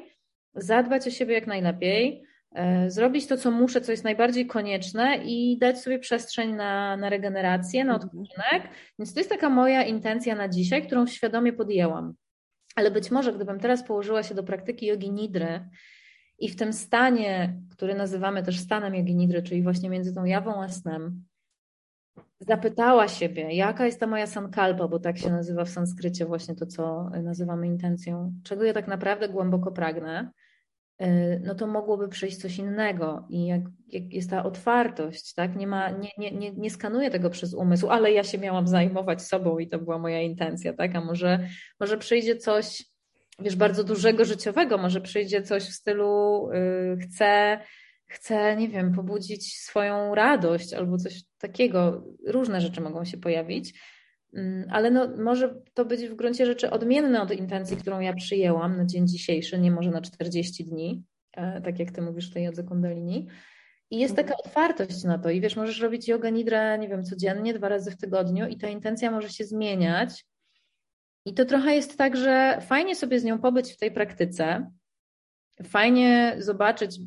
zadbać o siebie jak najlepiej, E, zrobić to, co muszę, co jest najbardziej konieczne i dać sobie przestrzeń na, na regenerację, na mhm. odpoczynek. Więc to jest taka moja intencja na dzisiaj, którą świadomie podjęłam. Ale być może, gdybym teraz położyła się do praktyki jogi nidry i w tym stanie, który nazywamy też stanem jogi nidry, czyli właśnie między tą jawą a snem, zapytała siebie, jaka jest ta moja sankalpa, bo tak się nazywa w sanskrycie właśnie to, co nazywamy intencją, czego ja tak naprawdę głęboko pragnę, Y, no to mogłoby przyjść coś innego. I jak, jak, jest ta otwartość, tak? Nie, ma, nie, nie, nie, nie skanuję tego przez umysł, ale ja się miałam zajmować sobą i to była moja intencja, tak? A może, może przyjdzie coś, wiesz, bardzo dużego życiowego, może przyjdzie coś w stylu yy, chcę, chcę, nie wiem, pobudzić swoją radość albo coś takiego. Różne rzeczy mogą się pojawić. Mm, ale no, może to być w gruncie rzeczy odmienne od intencji, którą ja przyjęłam na dzień dzisiejszy, nie może na 40 dni, e, tak jak ty mówisz w tej jodze kundalini. I jest taka otwartość na to. I wiesz, możesz robić yoga nidra, nie wiem, codziennie, dwa razy w tygodniu i ta intencja może się zmieniać. I to trochę jest tak, że fajnie sobie z nią pobyć w tej praktyce, fajnie zobaczyć,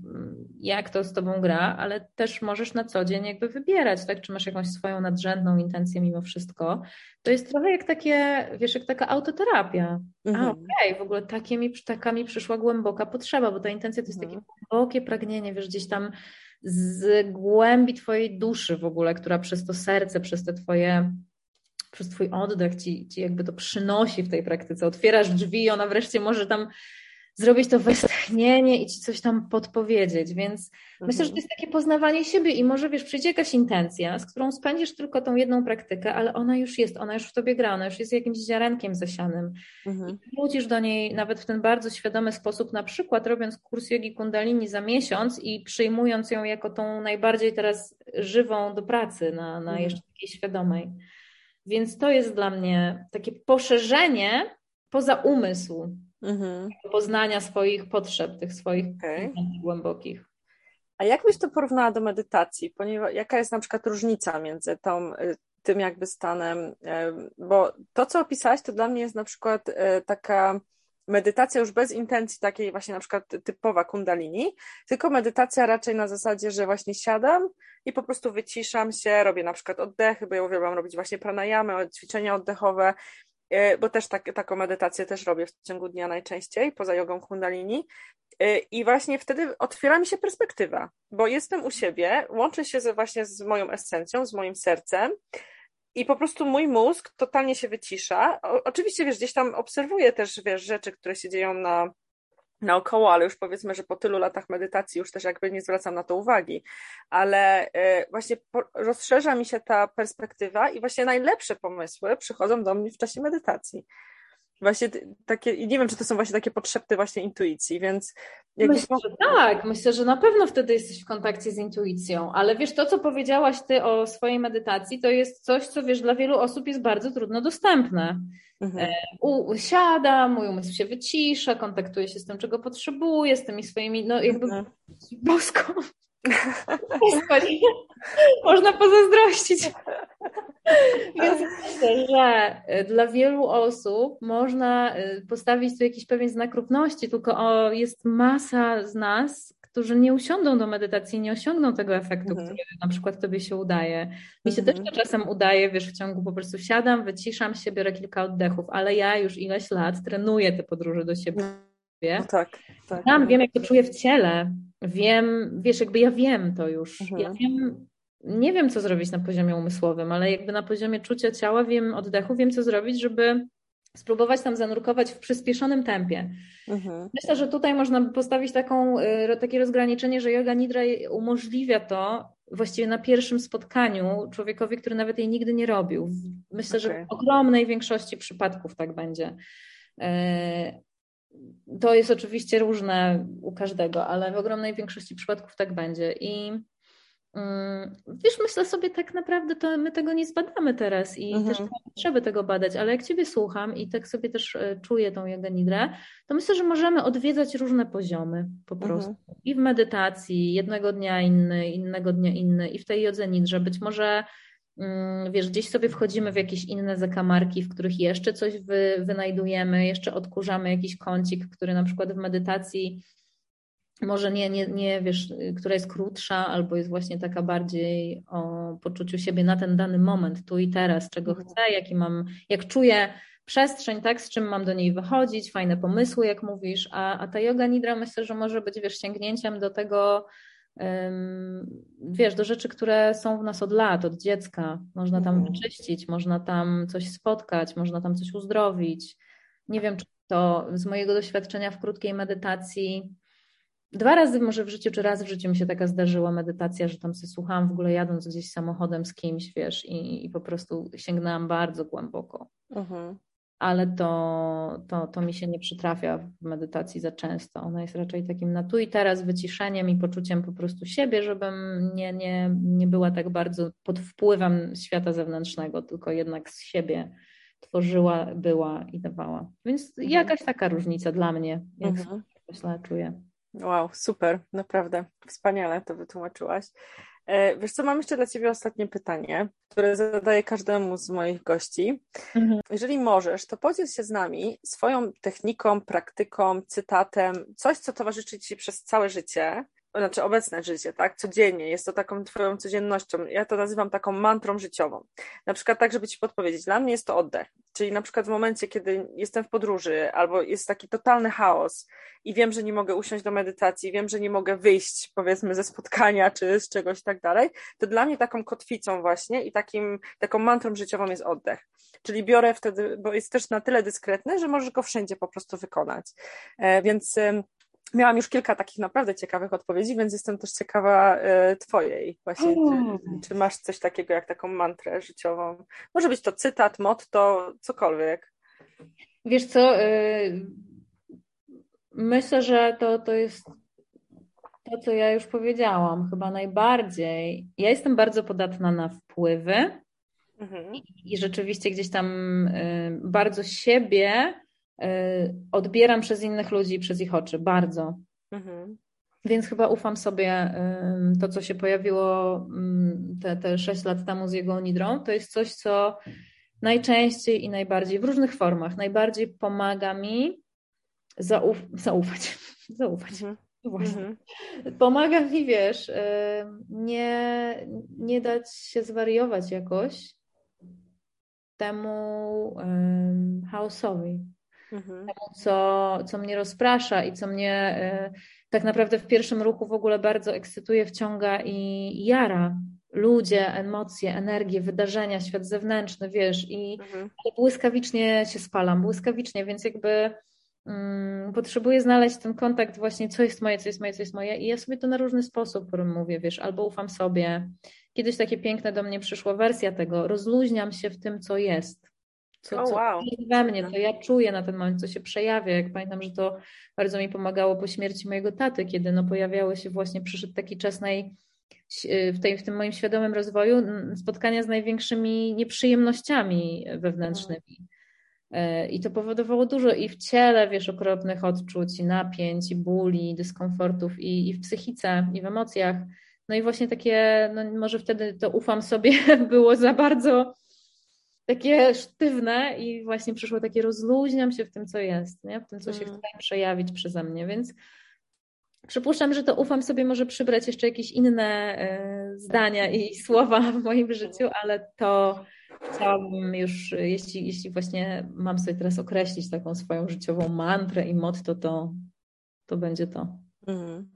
jak to z tobą gra, ale też możesz na co dzień jakby wybierać, tak? Czy masz jakąś swoją nadrzędną intencję mimo wszystko. To jest trochę jak takie, wiesz, jak taka autoterapia. Mhm. A okej, okay, w ogóle takie mi, taka mi przyszła głęboka potrzeba, bo ta intencja to jest mhm. takie głębokie pragnienie, wiesz, gdzieś tam z głębi twojej duszy w ogóle, która przez to serce, przez te twoje przez twój oddech ci, ci jakby to przynosi w tej praktyce. Otwierasz drzwi ona wreszcie może tam zrobić to westchnienie i ci coś tam podpowiedzieć, więc mhm. myślę, że to jest takie poznawanie siebie i może wiesz, przyjdzie jakaś intencja, z którą spędzisz tylko tą jedną praktykę, ale ona już jest, ona już w tobie gra, ona już jest jakimś ziarenkiem zasianym mhm. i wrócisz do niej nawet w ten bardzo świadomy sposób, na przykład robiąc kurs jogi kundalini za miesiąc i przyjmując ją jako tą najbardziej teraz żywą do pracy na, na mhm. jeszcze takiej świadomej. Więc to jest dla mnie takie poszerzenie poza umysł, mhm. poznania swoich potrzeb, tych swoich okay. głębokich. A jak byś to porównała do medytacji? Ponieważ jaka jest na przykład różnica między tą, y, tym jakby stanem? Y, bo to, co opisałaś, to dla mnie jest na przykład y, taka medytacja już bez intencji takiej właśnie na przykład typowa kundalini, tylko medytacja raczej na zasadzie, że właśnie siadam i po prostu wyciszam się, robię na przykład oddechy, bo ja uwielbiam robić właśnie pranayamy, ćwiczenia oddechowe bo też tak, taką medytację też robię w ciągu dnia najczęściej, poza jogą kundalini. E, I właśnie wtedy otwiera mi się perspektywa, bo jestem u siebie, łączę się właśnie z moją esencją, z moim sercem i po prostu mój mózg totalnie się wycisza. O, oczywiście, wiesz, gdzieś tam obserwuję też, wiesz, rzeczy, które się dzieją na, naokoło, ale już powiedzmy, że po tylu latach medytacji już też jakby nie zwracam na to uwagi, ale e, właśnie rozszerza mi się ta perspektywa i właśnie najlepsze pomysły przychodzą do mnie w czasie medytacji. Właśnie takie, i nie wiem, czy to są właśnie takie potrzeby właśnie intuicji, więc... Myślę, że tak, myślę, że na pewno wtedy jesteś w kontakcie z intuicją, ale wiesz, to co powiedziałaś ty o swojej medytacji, to jest coś, co wiesz, dla wielu osób jest bardzo trudno dostępne. Mhm. E, usiada, mój umysł się wycisza, kontaktuje się z tym, czego potrzebuje, z tymi swoimi, no jakby mhm. boską. Można pozazdrościć. Więc myślę, że dla wielu osób można y, postawić tu jakiś pewien znak równości, tylko o, jest masa z nas, którzy nie usiądą do medytacji, nie osiągną tego efektu, mhm. który na przykład tobie się udaje. Mi się mhm. też to czasem udaje, wiesz, w ciągu po prostu siadam, wyciszam się, biorę kilka oddechów, ale ja już ileś lat trenuję te podróże do siebie. No tak, tak. Tam wiem, jak to czuję w ciele. Wiem, wiesz, jakby ja wiem to już. Mhm. Ja wiem, nie wiem, co zrobić na poziomie umysłowym, ale jakby na poziomie czucia ciała wiem, oddechu, wiem, co zrobić, żeby spróbować tam zanurkować w przyspieszonym tempie. Mhm. Myślę, że tutaj można postawić taką, y, takie rozgraniczenie, że yoga nidra umożliwia to właściwie na pierwszym spotkaniu człowiekowi, który nawet jej nigdy nie robił. Myślę, okay. że w ogromnej większości przypadków tak będzie. To jest oczywiście różne u każdego, ale w ogromnej większości przypadków tak będzie. I mm, Wiesz, myślę sobie, tak naprawdę to my tego nie zbadamy teraz i mhm. też nie potrzeby tego badać, ale jak Ciebie słucham i tak sobie też e, czuję tą yoga nidrę, to myślę, że możemy odwiedzać różne poziomy po mhm. prostu. Mhm. I w medytacji, jednego dnia inny, innego dnia inny i w tej jodze nidrze. Być może wiesz, gdzieś sobie wchodzimy w jakieś inne zakamarki, w których jeszcze coś wy, wynajdujemy, jeszcze odkurzamy jakiś kącik, który na przykład w medytacji może nie, nie, nie wiesz, która jest krótsza, albo jest właśnie taka bardziej o poczuciu siebie na ten dany moment, tu i teraz, czego mhm. chcę, jaki mam, jak czuję przestrzeń, tak, z czym mam do niej wychodzić, fajne pomysły, jak mówisz, a, a ta yoga nidra myślę, że może być, wiesz, sięgnięciem do tego, wiesz, do rzeczy, które są w nas od lat, od dziecka. Można tam mhm. wyczyścić, można tam coś spotkać, można tam coś uzdrowić. Nie wiem, czy to z mojego doświadczenia w krótkiej medytacji. Dwa razy może w życiu, czy raz w życiu mi się taka zdarzyła medytacja, że tam sobie słuchałam w ogóle jadąc gdzieś samochodem z kimś, wiesz, i, i po prostu sięgnęłam bardzo głęboko. Mhm ale to, to, to mi się nie przytrafia w medytacji za często. Ona jest raczej takim na tu i teraz wyciszeniem i poczuciem po prostu siebie, żebym nie, nie, nie była tak bardzo pod wpływem świata zewnętrznego, tylko jednak z siebie tworzyła, była i dawała. Więc mhm. jakaś taka różnica dla mnie, jak mhm. myślę, czuję. Wow, super, naprawdę wspaniale to wytłumaczyłaś. E, wiesz co, mam jeszcze dla Ciebie ostatnie pytanie, które zadaję każdemu z moich gości. Mhm. Jeżeli możesz, to podziel się z nami swoją techniką, praktyką, cytatem, coś, co towarzyszy Ci przez całe życie, znaczy obecne życie, tak, codziennie, jest to taką twoją codziennością, ja to nazywam taką mantrą życiową. Na przykład tak, żeby ci podpowiedzieć, dla mnie jest to oddech, czyli na przykład w momencie, kiedy jestem w podróży albo jest taki totalny chaos i wiem, że nie mogę usiąść do medytacji, wiem, że nie mogę wyjść powiedzmy ze spotkania czy z czegoś i tak dalej, to dla mnie taką kotwicą właśnie i takim, taką mantrą życiową jest oddech. Czyli biorę wtedy, bo jest też na tyle dyskretny, że możesz go wszędzie po prostu wykonać. E, więc miałam już kilka takich naprawdę ciekawych odpowiedzi, więc jestem też ciekawa e, Twojej właśnie. Czy, czy, masz coś takiego jak taką mantrę życiową? Może być to cytat, motto, cokolwiek. Wiesz co, y, myślę, że to, to jest to, co ja już powiedziałam, chyba najbardziej. Ja jestem bardzo podatna na wpływy mhm. i rzeczywiście gdzieś tam y, bardzo siebie odbieram przez innych ludzi, przez ich oczy, bardzo. Mhm. Więc chyba ufam sobie to, co się pojawiło te, te 6 lat temu z jego nidrą, to jest coś, co najczęściej i najbardziej w różnych formach najbardziej pomaga mi zauf zaufać. zaufać. Mhm. Właśnie. Mhm. Pomaga mi, wiesz, nie, nie dać się zwariować jakoś temu chaosowi mhm. temu, co, co mnie rozprasza i co mnie y, tak naprawdę w pierwszym ruchu w ogóle bardzo ekscytuje, wciąga i jara. Ludzie, emocje, energie, wydarzenia, świat zewnętrzny, wiesz, i mhm. błyskawicznie się spalam, błyskawicznie, więc jakby mm, potrzebuję znaleźć ten kontakt właśnie, co jest moje, co jest moje, co jest moje i ja sobie to na różny sposób mówię, wiesz, albo ufam sobie. Kiedyś takie piękne do mnie przyszła wersja tego, rozluźniam się w tym, co jest co, oh, wow. co we mnie, co ja czuję na ten moment, co się przejawia. Jak pamiętam, że to bardzo mi pomagało po śmierci mojego taty, kiedy no pojawiały się właśnie, przyszedł taki czas naj, w, tej, w tym moim świadomym rozwoju spotkania z największymi nieprzyjemnościami wewnętrznymi. E, I to powodowało dużo i w ciele, wiesz, okropnych odczuć, i napięć, i bóli, i dyskomfortów, i, i w psychice, i w emocjach. No i właśnie takie, no może wtedy to ufam sobie, było za bardzo takie sztywne i właśnie przyszło takie rozluźniam się w tym, co jest, nie? w tym, co się mm. chce przejawić przeze mnie, więc przypuszczam, że to ufam sobie może przybrać jeszcze jakieś inne y, zdania i słowa w moim życiu, ale to chciałabym już, jeśli, jeśli właśnie mam sobie teraz określić taką swoją życiową mantrę i motto, to, to będzie to. Mm.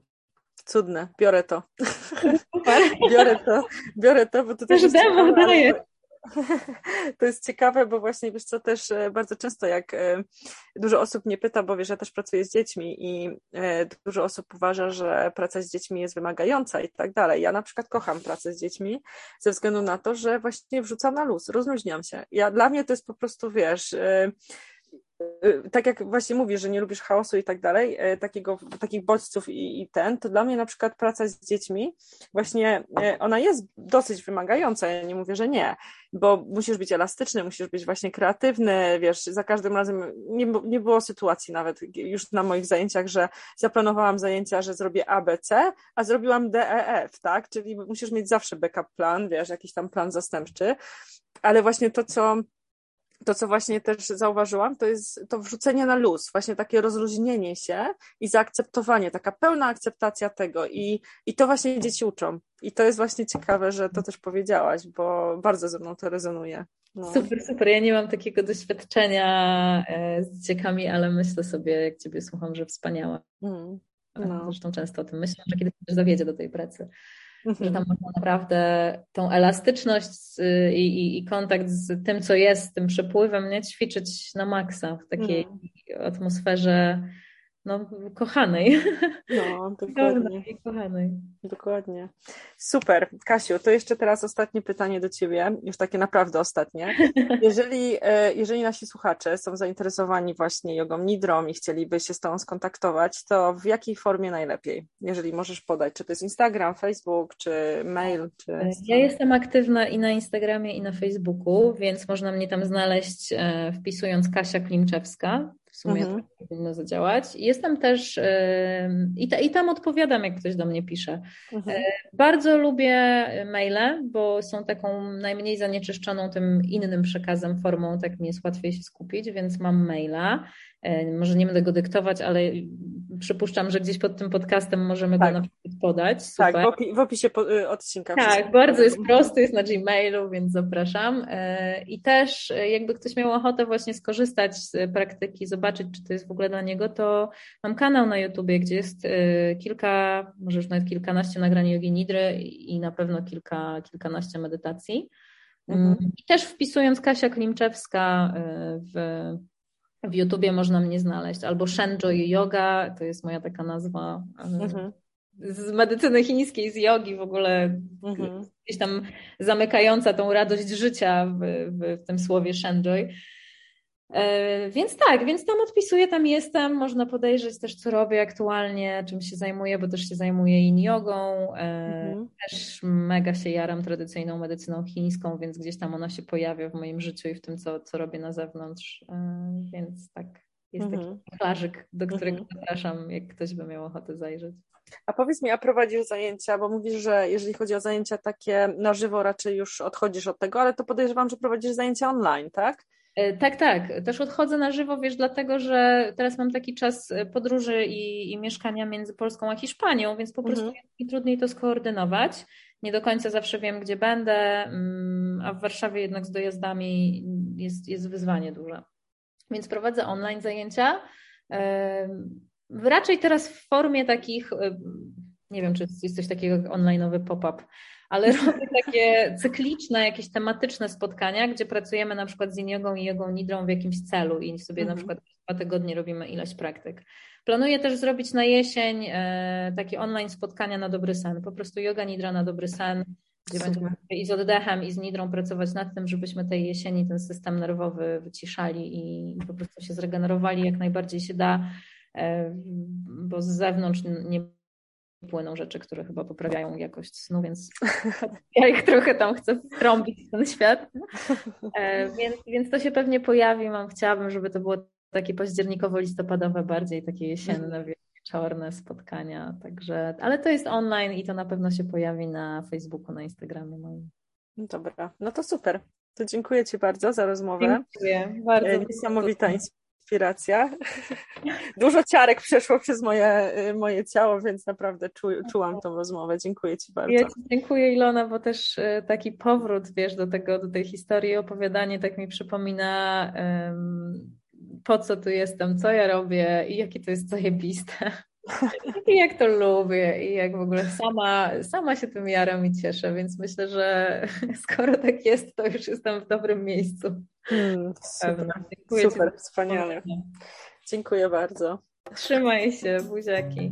Cudne, biorę to. biorę to, biorę to, bo to też jest demo daje. To jest ciekawe, bo właśnie wiesz co, też e, bardzo często jak e, dużo osób mnie pyta, bo wiesz, ja też pracuję z dziećmi i e, dużo osób uważa, że praca z dziećmi jest wymagająca i tak dalej. Ja na przykład kocham pracę z dziećmi ze względu na to, że właśnie wrzucam na luz, rozluźniam się. Ja, dla mnie to jest po prostu, wiesz, tak jak właśnie mówisz, że nie lubisz chaosu i tak dalej, y, takiego, takich bodźców i, i, ten, to dla mnie na przykład praca z dziećmi, właśnie y, ona jest dosyć wymagająca, ja nie mówię, że nie, bo musisz być elastyczny, musisz być właśnie kreatywny, wiesz, za każdym razem nie, nie było sytuacji nawet już na moich zajęciach, że zaplanowałam zajęcia, że zrobię A, B, C, a zrobiłam D, E, F, tak, czyli musisz mieć zawsze backup plan, wiesz, jakiś tam plan zastępczy, ale właśnie to, co to, co właśnie też zauważyłam, to jest to wrzucenie na luz, właśnie takie rozluźnienie się i zaakceptowanie, taka pełna akceptacja tego i, i to właśnie dzieci uczą. I to jest właśnie ciekawe, że to też powiedziałaś, bo bardzo ze mną to rezonuje. No. Super, super. Ja nie mam takiego doświadczenia e, z dzieciakami, ale myślę sobie, jak Ciebie słucham, że wspaniałe. Mm. No. Zresztą często o tym myślę, że kiedyś też dowiedzie do tej pracy mhm. że tam można naprawdę tą elastyczność i, i, i, kontakt z tym, co jest, tym przepływem, nie ćwiczyć na maksa w takiej mhm. atmosferze no, kochanej. No, dokładnie. kochanej. Dokładnie. Super. Kasiu, to jeszcze teraz ostatnie pytanie do Ciebie, już takie naprawdę ostatnie. Jeżeli, e, jeżeli nasi słuchacze są zainteresowani właśnie jogą nidrą i chcieliby się z Tobą skontaktować, to w jakiej formie najlepiej? Jeżeli możesz podać, czy to jest Instagram, Facebook, czy mail? Czy... Ja jestem aktywna i na Instagramie, i na Facebooku, więc można mnie tam znaleźć e, wpisując Kasia Klimczewska w sumie mhm. to powinno zadziałać. Jestem też i, ta, i tam odpowiadam, jak ktoś do mnie pisze. Mhm. E, bardzo lubię maile, bo są taką najmniej zanieczyszczoną tym innym przekazem, formą, tak mi jest łatwiej się skupić, więc mam maila. E, może nie będę go dyktować, ale przypuszczam, że gdzieś pod tym podcastem możemy tak. go na przykład podać. Tak, Super. Tak, w, opisie y, odcinka. Tak, bardzo jest prosty, jest na Gmailu, więc zapraszam. E, I też e, jakby ktoś miał ochotę właśnie skorzystać z praktyki, zobaczyć, czy to jest w ogóle dla niego, to mam kanał na YouTubie, gdzie jest kilka, może już nawet kilkanaście nagrań jogi nidry i na pewno kilka, kilkanaście medytacji. Mhm. Mm, I też wpisując Kasia Klimczewska w w YouTubie można mnie znaleźć, albo Shenjoy Yoga, to jest moja taka nazwa mhm. z medycyny chińskiej, z jogi w ogóle, mhm. gdzieś tam zamykająca tą radość życia w, w, w tym słowie Shenjoy. E, więc tak, więc tam odpisuję, tam jestem, można podejrzeć też, co robię aktualnie, czym się zajmuję, bo też się zajmuję in jogą, e, mhm. też mega się jaram tradycyjną medycyną chińską, więc gdzieś tam ona się pojawia w moim życiu i w tym, co, co robię na zewnątrz, e, więc tak, jest mhm. taki plażyk, do którego mhm. zapraszam, jak ktoś by miał ochotę zajrzeć. A powiedz mi, a prowadzisz zajęcia, bo mówisz, że jeżeli chodzi o zajęcia takie na żywo, raczej już odchodzisz od tego, ale to podejrzewam, że prowadzisz zajęcia online, tak? E, tak, tak. Też odchodzę na żywo, wiesz, dlatego że teraz mam taki czas e, podróży i, i mieszkania między Polską a Hiszpanią, więc po prostu mhm. jest mi trudniej to skoordynować. Nie do końca zawsze wiem, gdzie będę, mm, a w Warszawie jednak z dojazdami jest, jest wyzwanie duże. Więc prowadzę online zajęcia. Raczej teraz w formie takich, e, nie wiem, czy jest coś takiego jak online'owy pop-up, ale robię takie cykliczne, jakieś tematyczne spotkania, gdzie pracujemy na przykład z jogą i jogą nidrą w jakimś celu i sobie mhm. na przykład dwa tygodnie robimy ilość praktyk. Planuję też zrobić na jesień e, takie online spotkania na dobry sen, po prostu yoga nidra na dobry sen, gdzie Super. będziemy i z oddechem, i z nidrą pracować nad tym, żebyśmy tej jesieni ten system nerwowy wyciszali i po prostu się zregenerowali jak najbardziej się da, e, bo z zewnątrz nie płyną rzeczy, które chyba poprawiają jakość snu, więc ja ich trochę tam chcę wtrąbić w ten świat. E, więc, więc to się pewnie pojawi. Mam, chciałabym, żeby to było takie październikowo-listopadowe, bardziej takie jesienne, mhm. wieczorne spotkania. Także, ale to jest online i to na pewno się pojawi na Facebooku, na Instagramie moim. Dobra, no to super. To dziękuję Ci bardzo za rozmowę. Dziękuję bardzo. E, niesamowita inspiracja. Dużo ciarek przeszło przez moje, y, moje ciało, więc naprawdę czu, czułam tą rozmowę. Dziękuję Ci bardzo. Ja ci dziękuję Ilona, bo też y, taki powrót, wiesz, do tego, do tej historii, opowiadanie tak mi przypomina um, po co tu jestem, co ja robię i jakie to jest zajebiste. I jak to lubię i jak w ogóle sama, sama się tym jaram i cieszę, więc myślę, że skoro tak jest, to już jestem w dobrym miejscu. Hmm, super, super wspaniale. Dziękuję bardzo. Trzymaj się, buziaki.